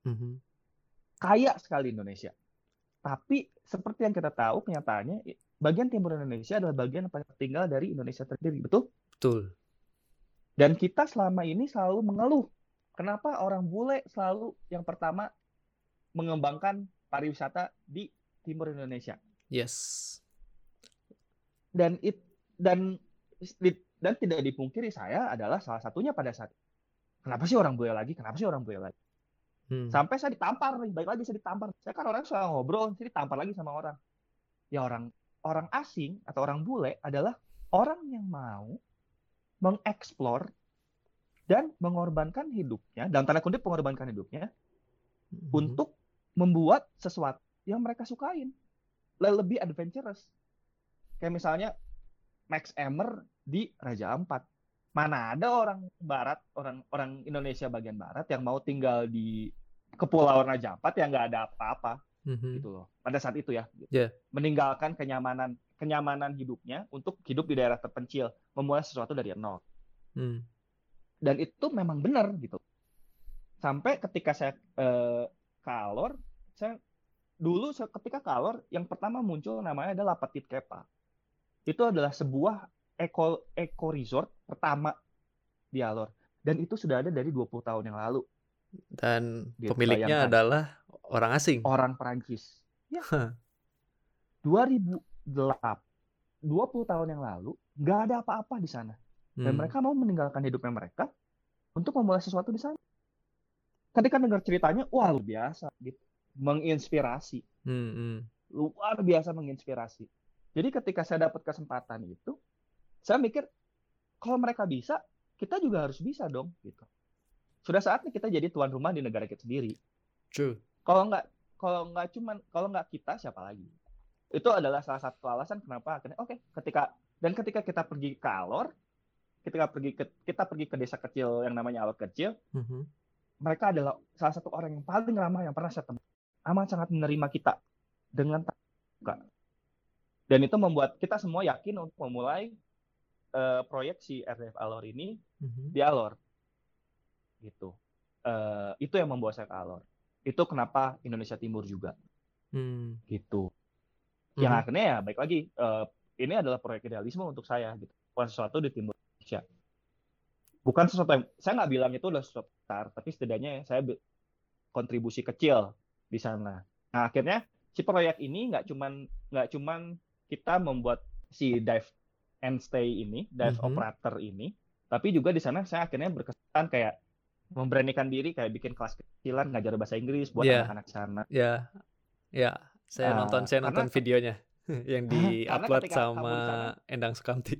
S2: Hmm. Kaya sekali Indonesia. Tapi seperti yang kita tahu kenyataannya bagian timur Indonesia adalah bagian yang paling tertinggal dari Indonesia sendiri, betul?
S1: Betul.
S2: Dan kita selama ini selalu mengeluh. Kenapa orang bule selalu yang pertama mengembangkan pariwisata di timur Indonesia?
S1: Yes.
S2: Dan it dan dan tidak dipungkiri saya adalah salah satunya pada saat kenapa sih orang bule lagi? Kenapa sih orang bule lagi? Hmm. Sampai saya ditampar nih, baik lagi saya ditampar. Saya kan orang suka ngobrol, saya ditampar lagi sama orang. Ya orang orang asing atau orang bule adalah orang yang mau mengeksplor dan mengorbankan hidupnya, dalam tanda kutip mengorbankan hidupnya, mm-hmm. untuk membuat sesuatu yang mereka sukain. Lebih adventurous. Kayak misalnya Max Emmer di Raja Ampat. Mana ada orang barat, orang orang Indonesia bagian barat yang mau tinggal di kepulauan Raja Ampat yang nggak ada apa-apa mm-hmm. gitu loh. Pada saat itu ya, gitu. yeah. meninggalkan kenyamanan kenyamanan hidupnya untuk hidup di daerah terpencil, memulai sesuatu dari nol. Mm. Dan itu memang benar gitu. Sampai ketika saya eh, kalor, saya dulu ketika kalor yang pertama muncul namanya adalah Petit Kepa. Itu adalah sebuah eco eco resort pertama di Alor dan itu sudah ada dari 20 tahun yang lalu.
S1: Dan gitu, pemiliknya adalah orang asing.
S2: Orang Perancis. Ya. 2008 20 tahun yang lalu nggak ada apa-apa di sana. Dan hmm. mereka mau meninggalkan hidupnya mereka untuk memulai sesuatu di sana. Ketika dengar ceritanya, wah luar biasa gitu menginspirasi. Hmm, hmm. Luar biasa menginspirasi. Jadi ketika saya dapat kesempatan itu, saya mikir kalau mereka bisa, kita juga harus bisa dong gitu. Sudah saatnya kita jadi tuan rumah di negara kita sendiri.
S1: True.
S2: Kalau nggak kalau nggak cuman kalau nggak kita siapa lagi? Itu adalah salah satu alasan kenapa akhirnya oke okay, ketika dan ketika kita pergi ke Alor, ketika pergi ke kita pergi ke desa kecil yang namanya Alor kecil, mm -hmm. mereka adalah salah satu orang yang paling ramah yang pernah saya temui amat sangat menerima kita dengan terbuka. Dan itu membuat kita semua yakin untuk memulai uh, proyek si RDF Alor ini mm-hmm. di Alor. Gitu. Uh, itu yang membawa saya ke Alor. Itu kenapa Indonesia Timur juga. Mm. Gitu. Yang akhirnya ya baik lagi uh, ini adalah proyek idealisme untuk saya gitu. Bukan sesuatu di Timur Indonesia. Bukan sesuatu yang saya nggak bilang itu udah sesuatu besar, tapi setidaknya saya kontribusi kecil di sana. Nah akhirnya si proyek ini nggak cuman nggak cuman kita membuat si dive and stay ini, dive mm -hmm. operator ini, tapi juga di sana saya akhirnya berkesan kayak memberanikan diri kayak bikin kelas kecilan ngajar bahasa Inggris buat
S1: yeah.
S2: anak-anak sana.
S1: Ya, yeah. ya, yeah. saya uh, nonton saya nonton videonya yang di upload sama Endang Sukamti.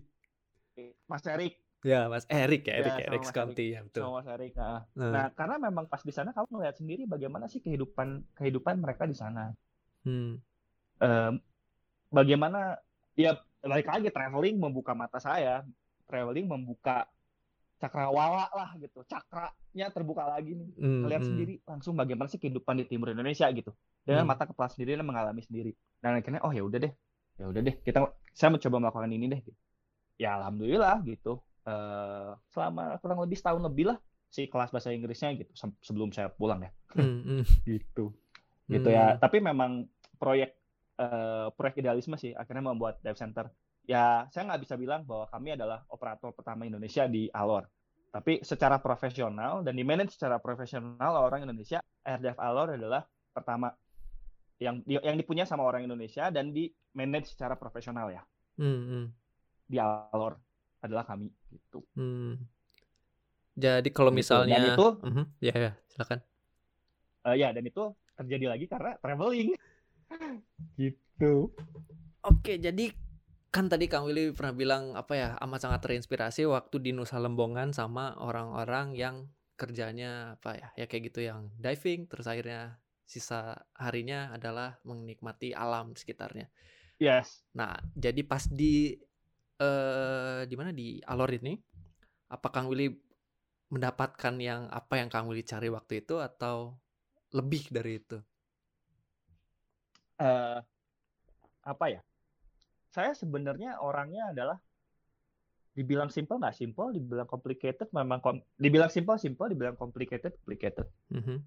S2: Mas Erik
S1: Ya, Mas Erik ya, Erik ya, Erik Skanti ya, betul.
S2: Sama Mas Erik. Nah. Hmm. nah, karena memang pas di sana kamu melihat sendiri bagaimana sih kehidupan kehidupan mereka di sana. Hmm. Um, bagaimana ya balik lagi traveling membuka mata saya, traveling membuka cakrawala lah gitu, cakranya terbuka lagi nih. Hmm, Lihat hmm. sendiri langsung bagaimana sih kehidupan di timur Indonesia gitu. Dengan hmm. mata kepala sendiri dan mengalami sendiri. Dan akhirnya oh ya udah deh, ya udah deh kita saya mencoba melakukan ini deh. Ya alhamdulillah gitu uh, selama kurang lebih setahun lebih lah si kelas bahasa Inggrisnya gitu sebelum saya pulang ya mm, gitu gitu mm. ya tapi memang proyek uh, proyek idealisme sih akhirnya membuat dive center ya saya nggak bisa bilang bahwa kami adalah operator pertama Indonesia di Alor tapi secara profesional dan di manage secara profesional orang Indonesia RDF Alor adalah pertama yang yang dipunya sama orang Indonesia dan di manage secara profesional ya mm, di Alor adalah kami gitu. Hmm.
S1: Jadi kalau gitu. misalnya
S2: dan itu
S1: uh -huh, ya ya silakan.
S2: Uh, ya dan itu terjadi lagi karena traveling gitu.
S1: Oke, jadi kan tadi Kang Willy pernah bilang apa ya amat sangat terinspirasi waktu di Nusa Lembongan sama orang-orang yang kerjanya apa ya ya kayak gitu yang diving terus akhirnya sisa harinya adalah menikmati alam sekitarnya.
S2: Yes.
S1: Nah, jadi pas di eh di mana di Alor ini apa Kang Willy mendapatkan yang apa yang Kang Willy cari waktu itu atau lebih dari itu?
S2: Uh, apa ya? Saya sebenarnya orangnya adalah dibilang simple nggak simple, dibilang complicated memang kom dibilang simple simple, dibilang complicated complicated. Mm -hmm.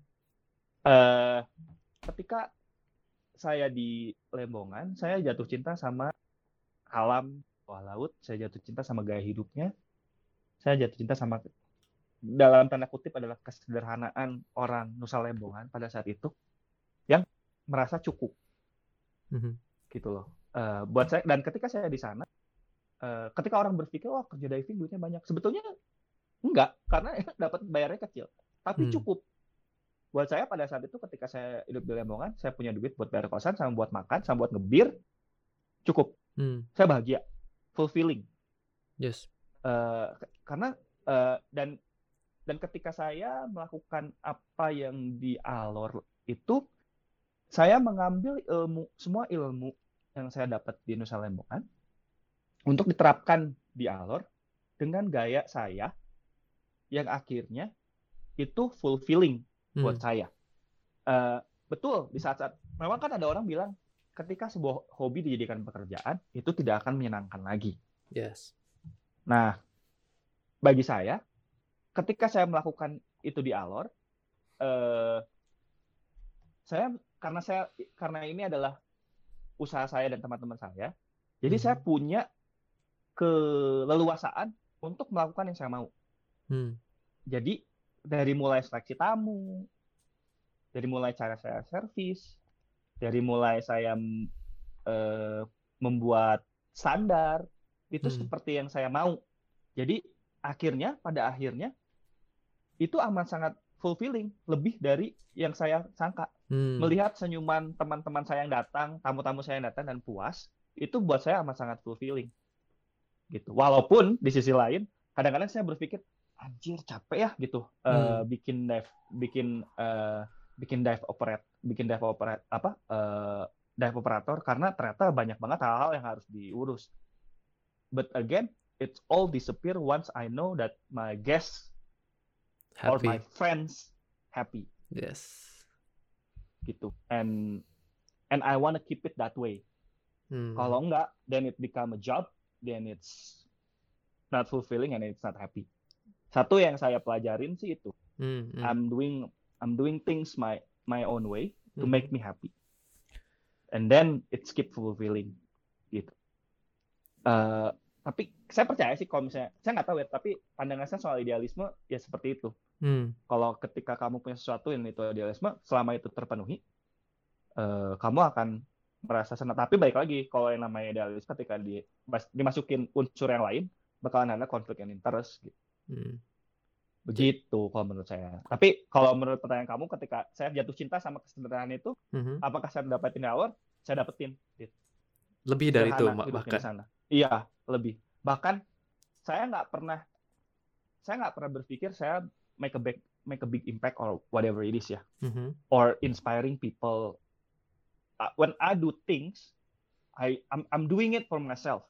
S2: uh, ketika saya di Lembongan, saya jatuh cinta sama alam bawah laut, saya jatuh cinta sama gaya hidupnya. Saya jatuh cinta sama dalam tanda kutip adalah kesederhanaan orang Nusa Lembongan pada saat itu yang merasa cukup. Mm-hmm. Gitu loh. Uh, buat saya dan ketika saya di sana uh, ketika orang berpikir wah kerja diving duitnya banyak, sebetulnya enggak karena dapat bayarnya kecil, tapi mm. cukup. Buat saya pada saat itu ketika saya hidup di Lembongan, saya punya duit buat bayar kosan, sama buat makan, sama buat ngebir, cukup. Mm. Saya bahagia fulfilling.
S1: Yes.
S2: Uh, karena uh, dan dan ketika saya melakukan apa yang di Alor itu saya mengambil ilmu semua ilmu yang saya dapat di Nusa Lembongan untuk diterapkan di Alor dengan gaya saya yang akhirnya itu fulfilling hmm. buat saya. Uh, betul di saat-saat memang kan ada orang bilang ketika sebuah hobi dijadikan pekerjaan itu tidak akan menyenangkan lagi.
S1: Yes.
S2: Nah, bagi saya ketika saya melakukan itu di Alor, uh, saya karena saya karena ini adalah usaha saya dan teman-teman saya, jadi hmm. saya punya keleluasaan untuk melakukan yang saya mau. Hmm. Jadi dari mulai seleksi tamu, dari mulai cara saya servis, dari mulai saya uh, membuat standar, itu hmm. seperti yang saya mau. Jadi akhirnya pada akhirnya itu amat sangat fulfilling, lebih dari yang saya sangka. Hmm. Melihat senyuman teman-teman saya yang datang, tamu-tamu saya yang datang dan puas, itu buat saya amat sangat fulfilling. Gitu. Walaupun di sisi lain, kadang-kadang saya berpikir, anjir capek ya gitu, hmm. uh, bikin dive, bikin uh, bikin dive operate, bikin dive operate apa, uh, dive operator karena ternyata banyak banget hal-hal yang harus diurus. But again, it's all disappear once I know that my guests happy. or my friends happy.
S1: Yes.
S2: Gitu. And and I want to keep it that way. Hmm. Kalau enggak, then it become a job, then it's not fulfilling and it's not happy. Satu yang saya pelajarin sih itu. Hmm, hmm. I'm doing I'm doing things my my own way to hmm. make me happy. And then it's keep fulfilling gitu. Uh, tapi saya percaya sih kalau misalnya saya nggak tahu ya tapi pandangan saya soal idealisme ya seperti itu hmm. kalau ketika kamu punya sesuatu yang itu idealisme selama itu terpenuhi uh, kamu akan merasa senang tapi baik lagi kalau yang namanya idealisme ketika di, dimasukin unsur yang lain bakalan ada konflik yang interest gitu hmm. begitu kalau menurut saya tapi kalau menurut pertanyaan kamu ketika saya jatuh cinta sama kesederhanaan itu hmm. apakah saya dapetin awal saya dapetin gitu.
S1: lebih dari itu bahkan
S2: sana. iya lebih bahkan saya nggak pernah saya nggak pernah berpikir saya make a big make a big impact or whatever it is ya mm-hmm. or inspiring people. Uh, when I do things I I'm, I'm doing it for myself.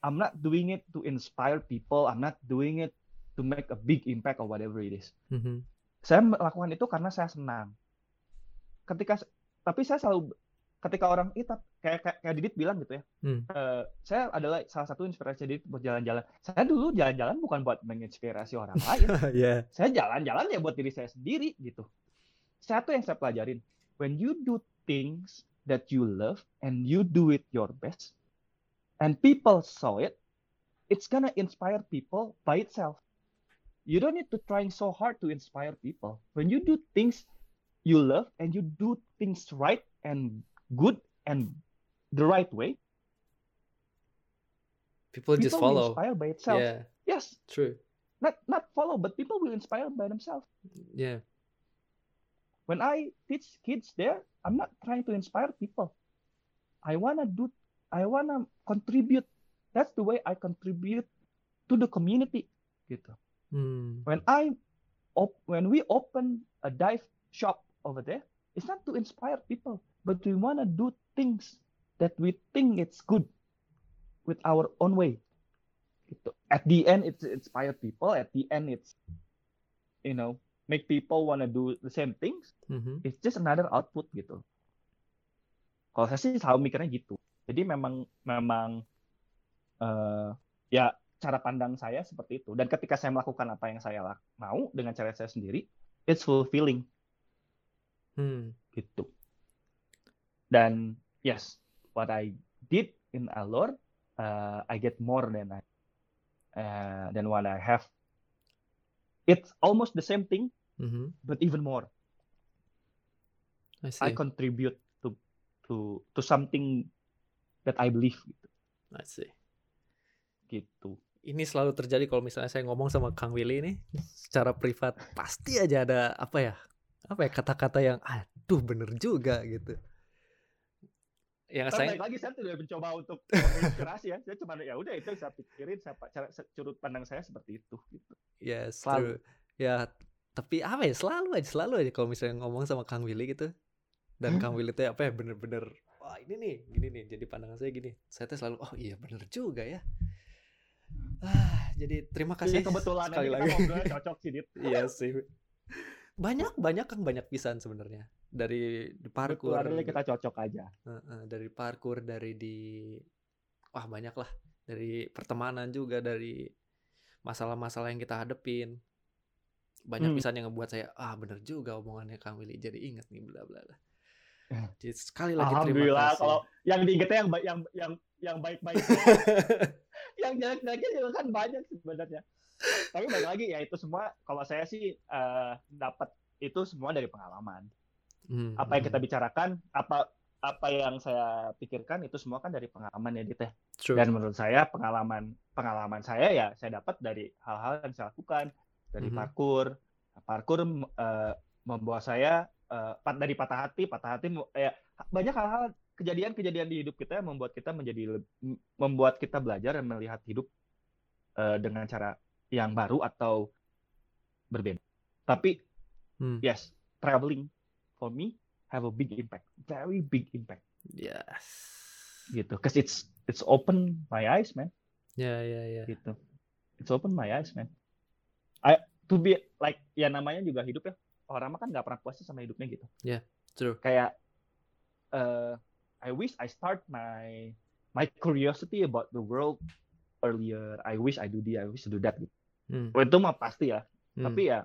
S2: I'm not doing it to inspire people. I'm not doing it to make a big impact or whatever it is. Mm-hmm. saya melakukan itu karena saya senang. Ketika tapi saya selalu ketika orang itu kayak, kayak kayak Didit bilang gitu ya, hmm. uh, saya adalah salah satu inspirasi Didit buat jalan-jalan. Saya dulu jalan-jalan bukan buat menginspirasi orang lain, yeah. saya jalan-jalan ya buat diri saya sendiri gitu. Satu yang saya pelajarin, when you do things that you love and you do it your best, and people saw it, it's gonna inspire people by itself. You don't need to trying so hard to inspire people. When you do things you love and you do things right and good and the right way,
S1: people, people just follow.
S2: inspire by itself.
S1: Yeah.
S2: Yes.
S1: True.
S2: Not not follow, but people will inspire by themselves.
S1: Yeah.
S2: When I teach kids there, I'm not trying to inspire people. I wanna do. I wanna contribute. That's the way I contribute to the community. Gitu. Hmm. When I op- when we open a dive shop over there, it's not to inspire people but we want to do things that we think it's good with our own way. Gitu. at the end it's inspire people. At the end it's you know make people want to do the same things. Mm-hmm. it's just another output gitu. Kalau saya sih selalu mikirnya gitu. Jadi memang memang uh, ya cara pandang saya seperti itu. Dan ketika saya melakukan apa yang saya mau dengan cara saya sendiri it's fulfilling hmm. gitu dan yes, what I did in Alor, uh, I get more than I uh, than what I have. It's almost the same thing, mm-hmm. but even more. I, I contribute to to to something that I believe. Gitu.
S1: I see.
S2: Gitu.
S1: Ini selalu terjadi kalau misalnya saya ngomong sama Kang Willy ini secara privat pasti aja ada apa ya apa ya kata-kata yang aduh bener juga gitu
S2: yang saya lagi saya tidak mencoba untuk menginspirasi ya saya cuma ya udah itu saya pikirin saya cara curut pandang saya seperti itu gitu
S1: ya yes, selalu ya tapi apa ya selalu aja selalu aja kalau misalnya ngomong sama Kang Willy gitu dan Kang Willy tuh apa ya bener-bener wah ini nih gini nih jadi pandangan saya gini saya tuh selalu oh iya bener juga ya Ah, jadi terima kasih.
S2: Iya, kebetulan sekali lagi. Kita cocok sih, Dit.
S1: iya sih. Banyak banyak kan banyak pisan sebenarnya dari di parkour.
S2: Betul, kita cocok aja.
S1: Uh, uh, dari parkour, dari di wah banyak lah. Dari pertemanan juga, dari masalah-masalah yang kita hadepin. Banyak hmm. pisan yang ngebuat saya ah bener juga omongannya Kang Willy jadi ingat nih bla bla bla. Jadi sekali lagi terima kasih.
S2: kalau yang diingetnya yang yang yang yang baik-baik. yang jelek-jeleknya juga kan banyak sebenarnya. Tapi balik lagi ya itu semua kalau saya sih uh, dapat itu semua dari pengalaman. Hmm. Apa yang kita bicarakan, apa apa yang saya pikirkan itu semua kan dari pengalaman ya Dit ya. Dan menurut saya pengalaman pengalaman saya ya saya dapat dari hal-hal yang saya lakukan dari mm -hmm. parkour. Parkour uh, membawa saya uh, dari patah hati, patah hati ya banyak hal-hal kejadian-kejadian di hidup kita yang membuat kita menjadi membuat kita belajar dan melihat hidup uh, dengan cara yang baru atau berbeda. Tapi hmm. yes, traveling for me have a big impact, very big impact.
S1: Yes.
S2: Gitu, cause it's it's open my eyes, man.
S1: Ya yeah, ya yeah, ya. Yeah.
S2: Gitu, it's open my eyes, man. I to be like ya namanya juga hidup ya orang mah kan nggak pernah puas sama hidupnya gitu.
S1: Ya, yeah, true.
S2: Kayak uh, I wish I start my my curiosity about the world earlier. I wish I do this, I wish I do that gitu. Hmm. Itu mah pasti ya. Hmm. Tapi ya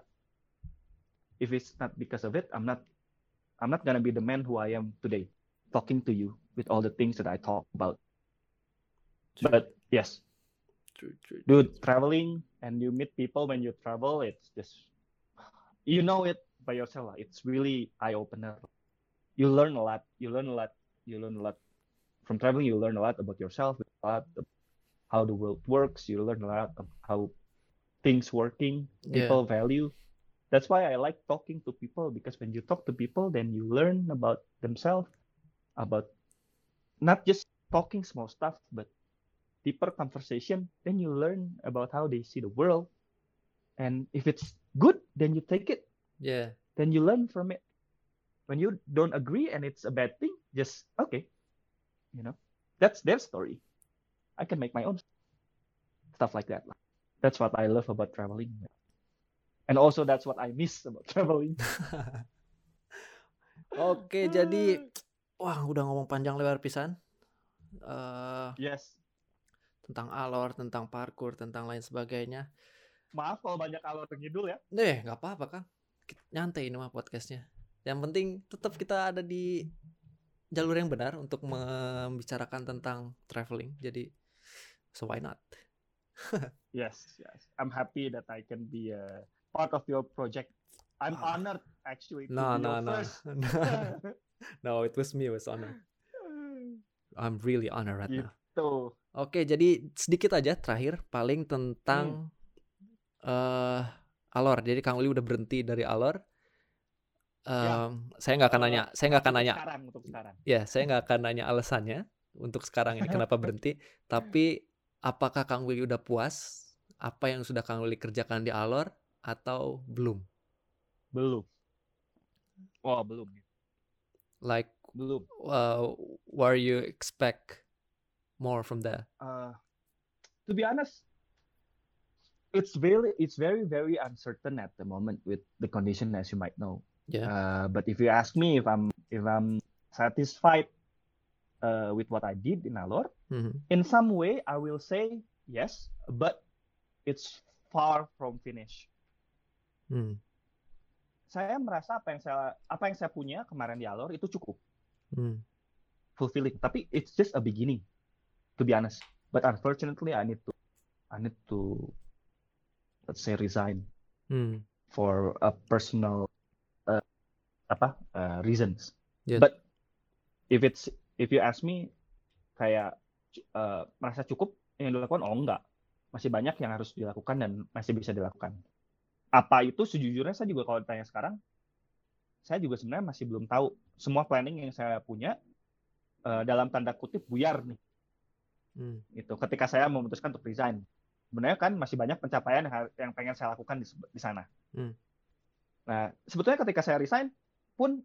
S2: if it's not because of it, I'm not I'm not gonna be the man who I am today, talking to you with all the things that I talk about. True. But yes,
S1: true, true,
S2: dude, traveling and you meet people when you travel, it's just you know it by yourself it's really eye opener you learn a lot you learn a lot you learn a lot from traveling you learn a lot about yourself a lot how the world works you learn a lot of how things working people yeah. value. That's why i like talking to people because when you talk to people then you learn about themselves about not just talking small stuff but deeper conversation. Then you learn about how they see the world. And if it's good then you take it.
S1: Yeah.
S2: Then you learn from it. When you don't agree and it's a bad thing just okay you know that's their story. I can make my own stuff like that that's what i love about traveling. And also that's what i miss about traveling.
S1: Oke okay, jadi wah udah ngomong panjang lebar pisan.
S2: Uh, yes.
S1: tentang alor tentang parkour tentang lain sebagainya.
S2: Maaf kalau banyak alor ngidul ya.
S1: Deh nggak apa-apa kan nyantai ini mah podcastnya. Yang penting tetap kita ada di jalur yang benar untuk membicarakan tentang traveling. Jadi so why not
S2: yes yes I'm happy that I can be a part of your project I'm oh. honored actually
S1: no no no no it was me it was honor I'm really honored right gitu. now Oke, jadi sedikit aja terakhir paling tentang hmm. uh, Alor. Jadi Kang Uli udah berhenti dari Alor. Um, ya. Saya nggak akan nanya. Saya nggak akan nanya.
S2: Sekarang untuk sekarang.
S1: Ya, saya nggak akan nanya alasannya untuk sekarang ini kenapa berhenti. Tapi apakah Kang Willy udah puas? Apa yang sudah Kang Willy kerjakan di Alor atau belum?
S2: Belum. Oh, belum.
S1: Like
S2: belum.
S1: Uh, where you expect more from there?
S2: Uh, to be honest, it's very it's very very uncertain at the moment with the condition as you might know
S1: yeah
S2: uh, but if you ask me if i'm if i'm satisfied uh, with what i did in alor mm-hmm. in some way i will say yes but it's far from finish
S1: mm.
S2: saya merasa apa yang saya apa yang saya punya kemarin di alor itu cukup
S1: mm.
S2: fulfilling tapi it's just a beginning to be honest but unfortunately i need to i need to let's say resign
S1: hmm.
S2: for a personal uh, apa uh, reasons.
S1: Yes.
S2: But if it's if you ask me kayak uh, merasa cukup yang dilakukan? Oh enggak. Masih banyak yang harus dilakukan dan masih bisa dilakukan. Apa itu? Sejujurnya saya juga kalau ditanya sekarang saya juga sebenarnya masih belum tahu. Semua planning yang saya punya uh, dalam tanda kutip buyar nih.
S1: Hmm.
S2: itu ketika saya memutuskan untuk resign. Sebenarnya kan masih banyak pencapaian yang, pengen saya lakukan di, di sana.
S1: Hmm.
S2: Nah, sebetulnya ketika saya resign pun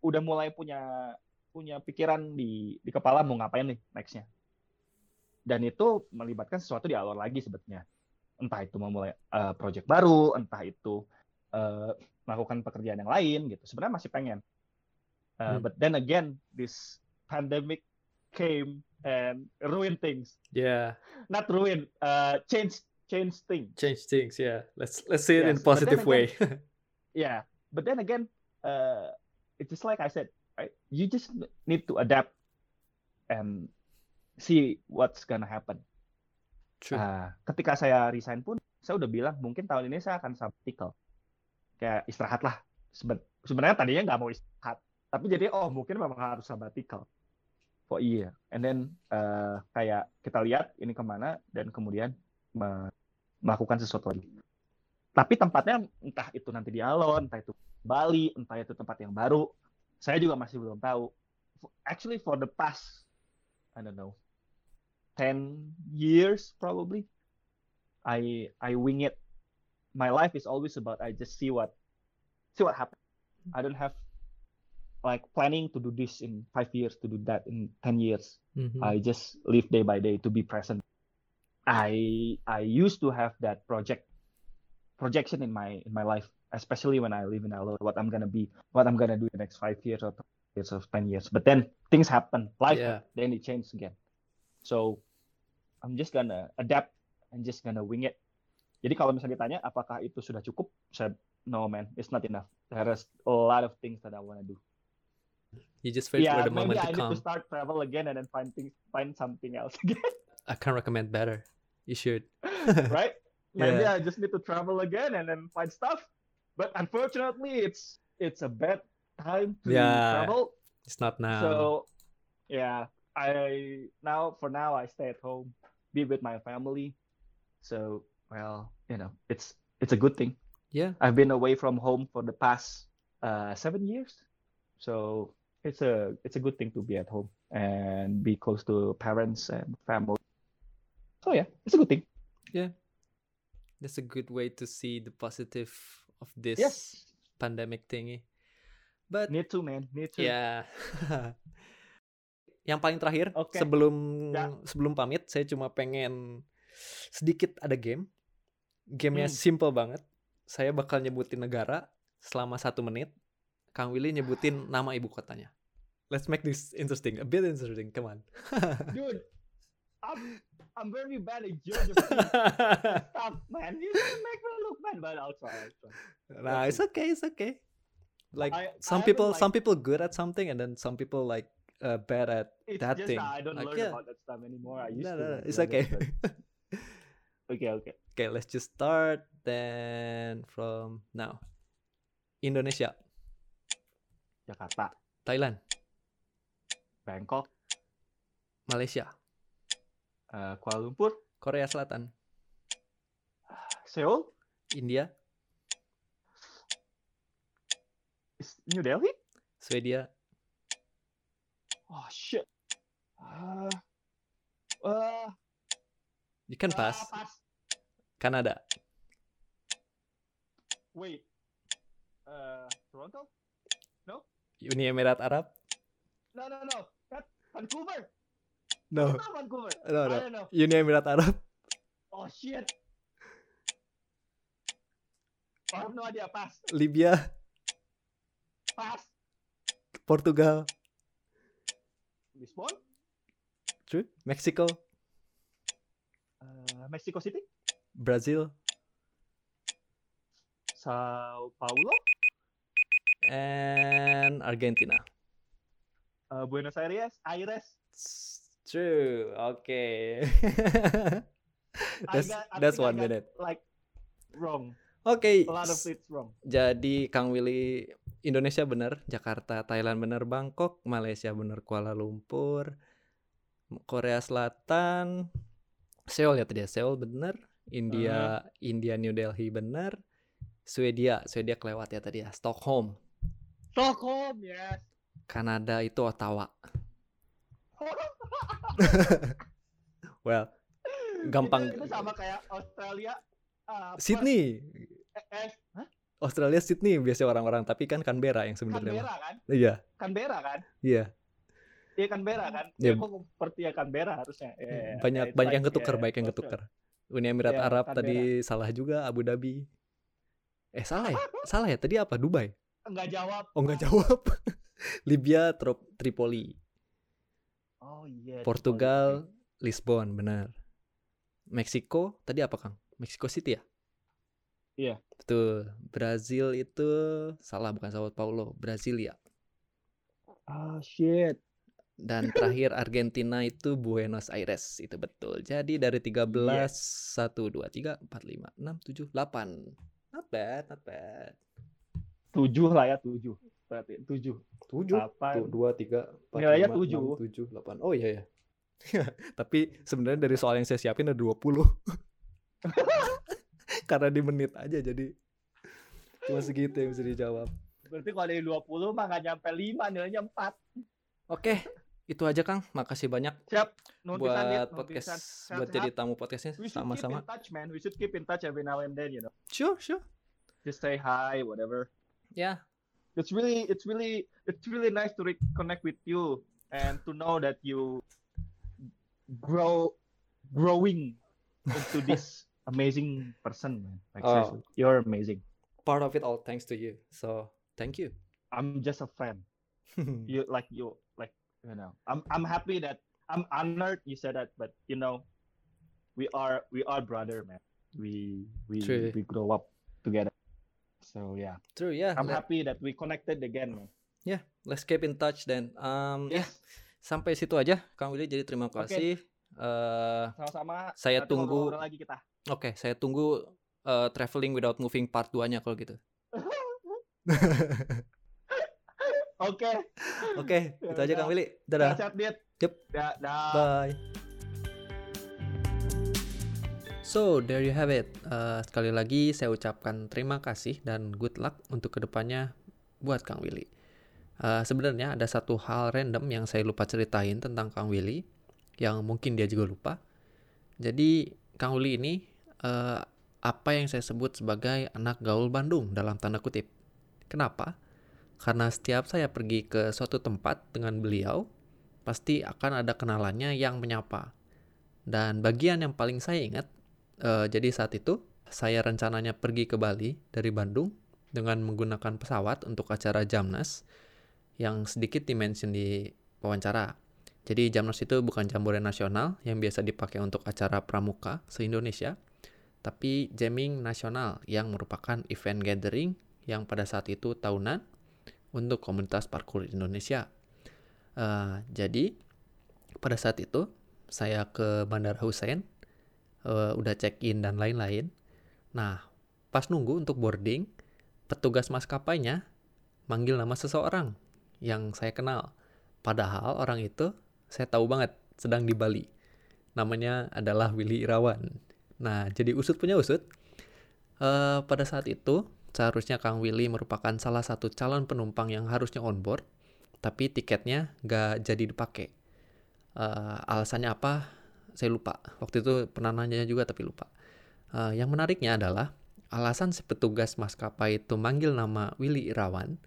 S2: udah mulai punya punya pikiran di di kepala mau ngapain nih nextnya. dan itu melibatkan sesuatu di awal lagi sebetulnya. Entah itu memulai uh, project baru entah itu uh, melakukan pekerjaan yang lain gitu. Sebenarnya masih pengen. Uh, hmm. but then again this pandemic came and ruin things.
S1: Yeah.
S2: Not ruin uh, change change things.
S1: Change things yeah. Let's let's see it yes. in positive way.
S2: Yeah but then again uh, it's just like I said you just need to adapt and see what's gonna happen. True. Uh, ketika saya resign pun saya udah bilang mungkin tahun ini saya akan sabbatical kayak istirahat lah. Sebenarnya tadinya nggak mau istirahat tapi jadi oh mungkin memang harus sabbatical for year. And then uh, kayak kita lihat ini ke mana dan kemudian melakukan sesuatu lagi. Tapi tempatnya entah itu nanti di Alon entah itu Bali entah itu tempat yang baru saya juga masih belum tahu actually for the past I don't know 10 years probably I I wing it my life is always about I just see what see what happens. I don't have like planning to do this in five years, to do that in ten years. Mm-hmm. I just live day by day to be present. I I used to have that project projection in my in my life, especially when I live in LA, what I'm gonna be, what I'm gonna do in the next five years or years or ten years. But then things happen, life, yeah. then it changes again. So I'm just gonna adapt and just gonna wing it Jadi kalau misalnya ditanya apakah itu sudah cukup, saya no man, it's not enough. There is a lot of things that I want to do.
S1: You just wait yeah, for the moment
S2: to
S1: come.
S2: I need to start travel again and then find things, find something else again.
S1: I can recommend better. You should.
S2: right? Maybe yeah. I just need to travel again and then find stuff. But unfortunately, it's it's a bad time to yeah, travel.
S1: It's not now.
S2: So, yeah, I now for now I stay at home, be with my family. So well, you know, it's it's a good thing.
S1: Yeah.
S2: I've been away from home for the past uh, seven years, so it's a it's a good thing to be at home and be close to parents and family. So yeah, it's a good thing.
S1: Yeah, that's a good way to see the positive of this
S2: yes.
S1: pandemic thingy. But
S2: need to man, need to.
S1: Yeah. Yang paling terakhir okay. sebelum ya. sebelum pamit, saya cuma pengen sedikit ada game Gamenya hmm. simple banget. Saya bakal nyebutin negara selama satu menit. Kang Willy nyebutin nama ibu kotanya. Let's make this interesting, a bit interesting. Come on.
S2: Dude, I'm I'm very bad at judging. Stop, man. You make me look bad, but I'll try. I'll try.
S1: Nah, it's okay. It's okay. Like I, some I people, like, some people good at something, and then some people like uh, bad at that thing.
S2: I don't
S1: like,
S2: learn yeah. about that stuff anymore. I used
S1: no,
S2: to.
S1: No, no, it's okay.
S2: okay, okay.
S1: Okay, let's just start then from now. Indonesia.
S2: Jakarta.
S1: Thailand.
S2: Bangkok.
S1: Malaysia.
S2: Uh, Kuala Lumpur.
S1: Korea Selatan.
S2: Seoul.
S1: India.
S2: New Delhi.
S1: Swedia.
S2: Oh shit. Uh, uh,
S1: you can pass. Uh, pass. Kanada.
S2: Wait. Uh, Toronto? No?
S1: Uni Emirat Arab?
S2: No, no, no. That's Vancouver.
S1: No. No, no. I don't know. Uni Emirat Arab.
S2: Oh shit. I have no idea. Pass.
S1: Libya.
S2: Pass.
S1: Portugal.
S2: Lisbon.
S1: True. Mexico.
S2: Uh, Mexico City.
S1: Brazil.
S2: Sao Paulo.
S1: And Argentina.
S2: Uh, Buenos Aires. Aires.
S1: True. Okay. that's got, that's one minute.
S2: Like wrong.
S1: Oke. Okay.
S2: A lot of it's wrong.
S1: Jadi Kang Willy Indonesia benar, Jakarta, Thailand benar, Bangkok, Malaysia benar, Kuala Lumpur, Korea Selatan, Seoul ya tadi ya, Seoul benar, India uh. India New Delhi benar Swedia Swedia kelewat ya tadi ya Stockholm
S2: Stockholm yes
S1: Kanada itu Ottawa well gampang.
S2: Itu, itu sama kayak Australia
S1: uh, Sydney. Eh, eh, huh? Australia Sydney biasa orang-orang tapi kan Canberra yang sebenarnya
S2: Canberra kan?
S1: Iya.
S2: Canberra kan?
S1: Iya.
S2: Iya Canberra kan? Ya. kok seperti ya Canberra harusnya.
S1: Yeah, banyak yeah, banyak like, yang ketukar yeah, baik yang ketukar Uni Emirat yeah, Arab Canberra. tadi salah juga Abu Dhabi. Eh salah ya? Salah ya? Tadi apa? Dubai?
S2: Enggak jawab.
S1: Oh enggak jawab. Libya Tripoli
S2: oh iya
S1: Portugal Tripoli. Lisbon benar Meksiko tadi apa Kang Mexico City ya
S2: Iya.
S1: Betul. Brazil itu salah bukan Sao Paulo, Brasilia.
S2: Ah, oh, shit.
S1: Dan terakhir Argentina itu Buenos Aires, itu betul. Jadi dari 13 yeah. 1 2 3 4 5 6 7 8. Not bad, not bad.
S2: 7 lah ya, 7. Berarti 7.
S1: 7. 8. 2 3 4
S2: Nilainya 5
S1: 7. 6 7 8. Oh iya ya. Tapi sebenarnya dari soal yang saya siapin ada 20. karena di menit aja jadi cuma segitu yang bisa dijawab
S2: berarti kalau dari 20 mah nggak nyampe 5 nilainya 4
S1: oke itu aja Kang makasih banyak
S2: siap
S1: buat it, podcast sehat, buat jadi tamu podcastnya sama-sama
S2: touch man we should keep in touch every now and then you know
S1: sure sure
S2: just say hi whatever
S1: yeah
S2: it's really it's really it's really nice to reconnect with you and to know that you grow growing into this amazing person, man. Like oh. seriously, you're amazing.
S1: Part of it all thanks to you. So thank you.
S2: I'm just a friend. you like you like you know. I'm I'm happy that I'm honored you said that, but you know, we are we are brother, man. We we True. we grow up. So yeah.
S1: True, yeah.
S2: I'm Let... happy that we connected again, man.
S1: Yeah, let's keep in touch then. Um, yes. yeah. Sampai situ aja, Kang Willy. Jadi terima kasih. Okay. Uh,
S2: Sama-sama.
S1: Saya Nanti tunggu.
S2: lagi kita.
S1: Oke, saya tunggu uh, traveling without moving part 2-nya kalau gitu.
S2: Oke.
S1: Oke, itu aja Kang Willy. Dadah.
S2: Sehat, Dit.
S1: Yep.
S2: Dadah.
S1: Bye. So, there you have it. Uh, sekali lagi saya ucapkan terima kasih dan good luck untuk ke depannya buat Kang Willy. Uh, Sebenarnya ada satu hal random yang saya lupa ceritain tentang Kang Willy, yang mungkin dia juga lupa. Jadi, Kang Willy ini uh, apa yang saya sebut sebagai anak gaul Bandung dalam tanda kutip. Kenapa? Karena setiap saya pergi ke suatu tempat dengan beliau, pasti akan ada kenalannya yang menyapa. Dan bagian yang paling saya ingat, uh, jadi saat itu saya rencananya pergi ke Bali dari Bandung dengan menggunakan pesawat untuk acara Jamnas yang sedikit dimention di wawancara. Jadi Jamnas itu bukan jambore nasional yang biasa dipakai untuk acara pramuka se-Indonesia, tapi jamming nasional yang merupakan event gathering yang pada saat itu tahunan untuk komunitas parkour Indonesia. Uh, jadi pada saat itu saya ke Bandara Hussein, uh, udah check in dan lain-lain. Nah pas nunggu untuk boarding, petugas maskapainya manggil nama seseorang yang saya kenal. Padahal orang itu saya tahu banget sedang di Bali. Namanya adalah Willy Irawan. Nah, jadi usut punya usut. Uh, pada saat itu, seharusnya Kang Willy merupakan salah satu calon penumpang yang harusnya on board, tapi tiketnya nggak jadi dipakai. Uh, alasannya apa? Saya lupa. Waktu itu pernah nanya juga tapi lupa. Uh, yang menariknya adalah alasan si petugas maskapai itu manggil nama Willy Irawan,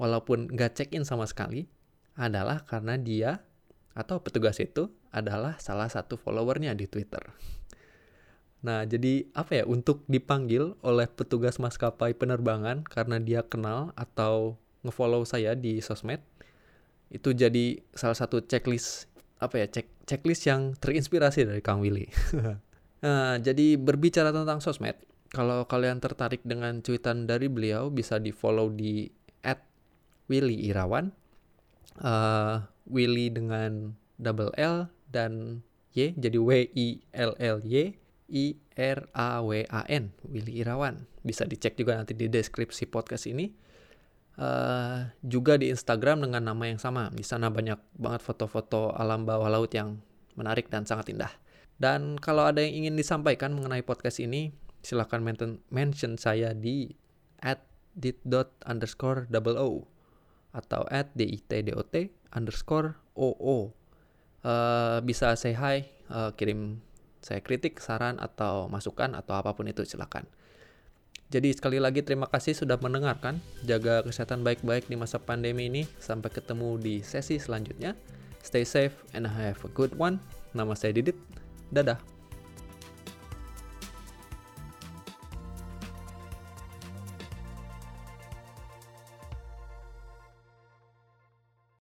S1: walaupun nggak check-in sama sekali, adalah karena dia atau petugas itu adalah salah satu followernya di Twitter. Nah, jadi apa ya untuk dipanggil oleh petugas maskapai penerbangan karena dia kenal atau ngefollow saya di sosmed itu jadi salah satu checklist apa ya cek checklist yang terinspirasi dari Kang Willy. nah, jadi berbicara tentang sosmed, kalau kalian tertarik dengan cuitan dari beliau bisa di follow di @willy_irawan, uh, Willy dengan double L dan Y jadi W I L L Y I R A W A N Willy Irawan bisa dicek juga nanti di deskripsi podcast ini uh, juga di Instagram dengan nama yang sama. Di sana banyak banget foto-foto alam bawah laut yang menarik dan sangat indah. Dan kalau ada yang ingin disampaikan mengenai podcast ini silahkan mention, saya di at dot underscore double o atau at dit dot underscore oo uh, bisa say hi uh, kirim saya kritik, saran, atau masukan, atau apa pun itu silakan. Jadi sekali lagi terima kasih sudah mendengarkan. Jaga kesehatan baik-baik di masa pandemi ini. Sampai ketemu di sesi selanjutnya. Stay safe and have a good one. Nama saya Didit. Dadah.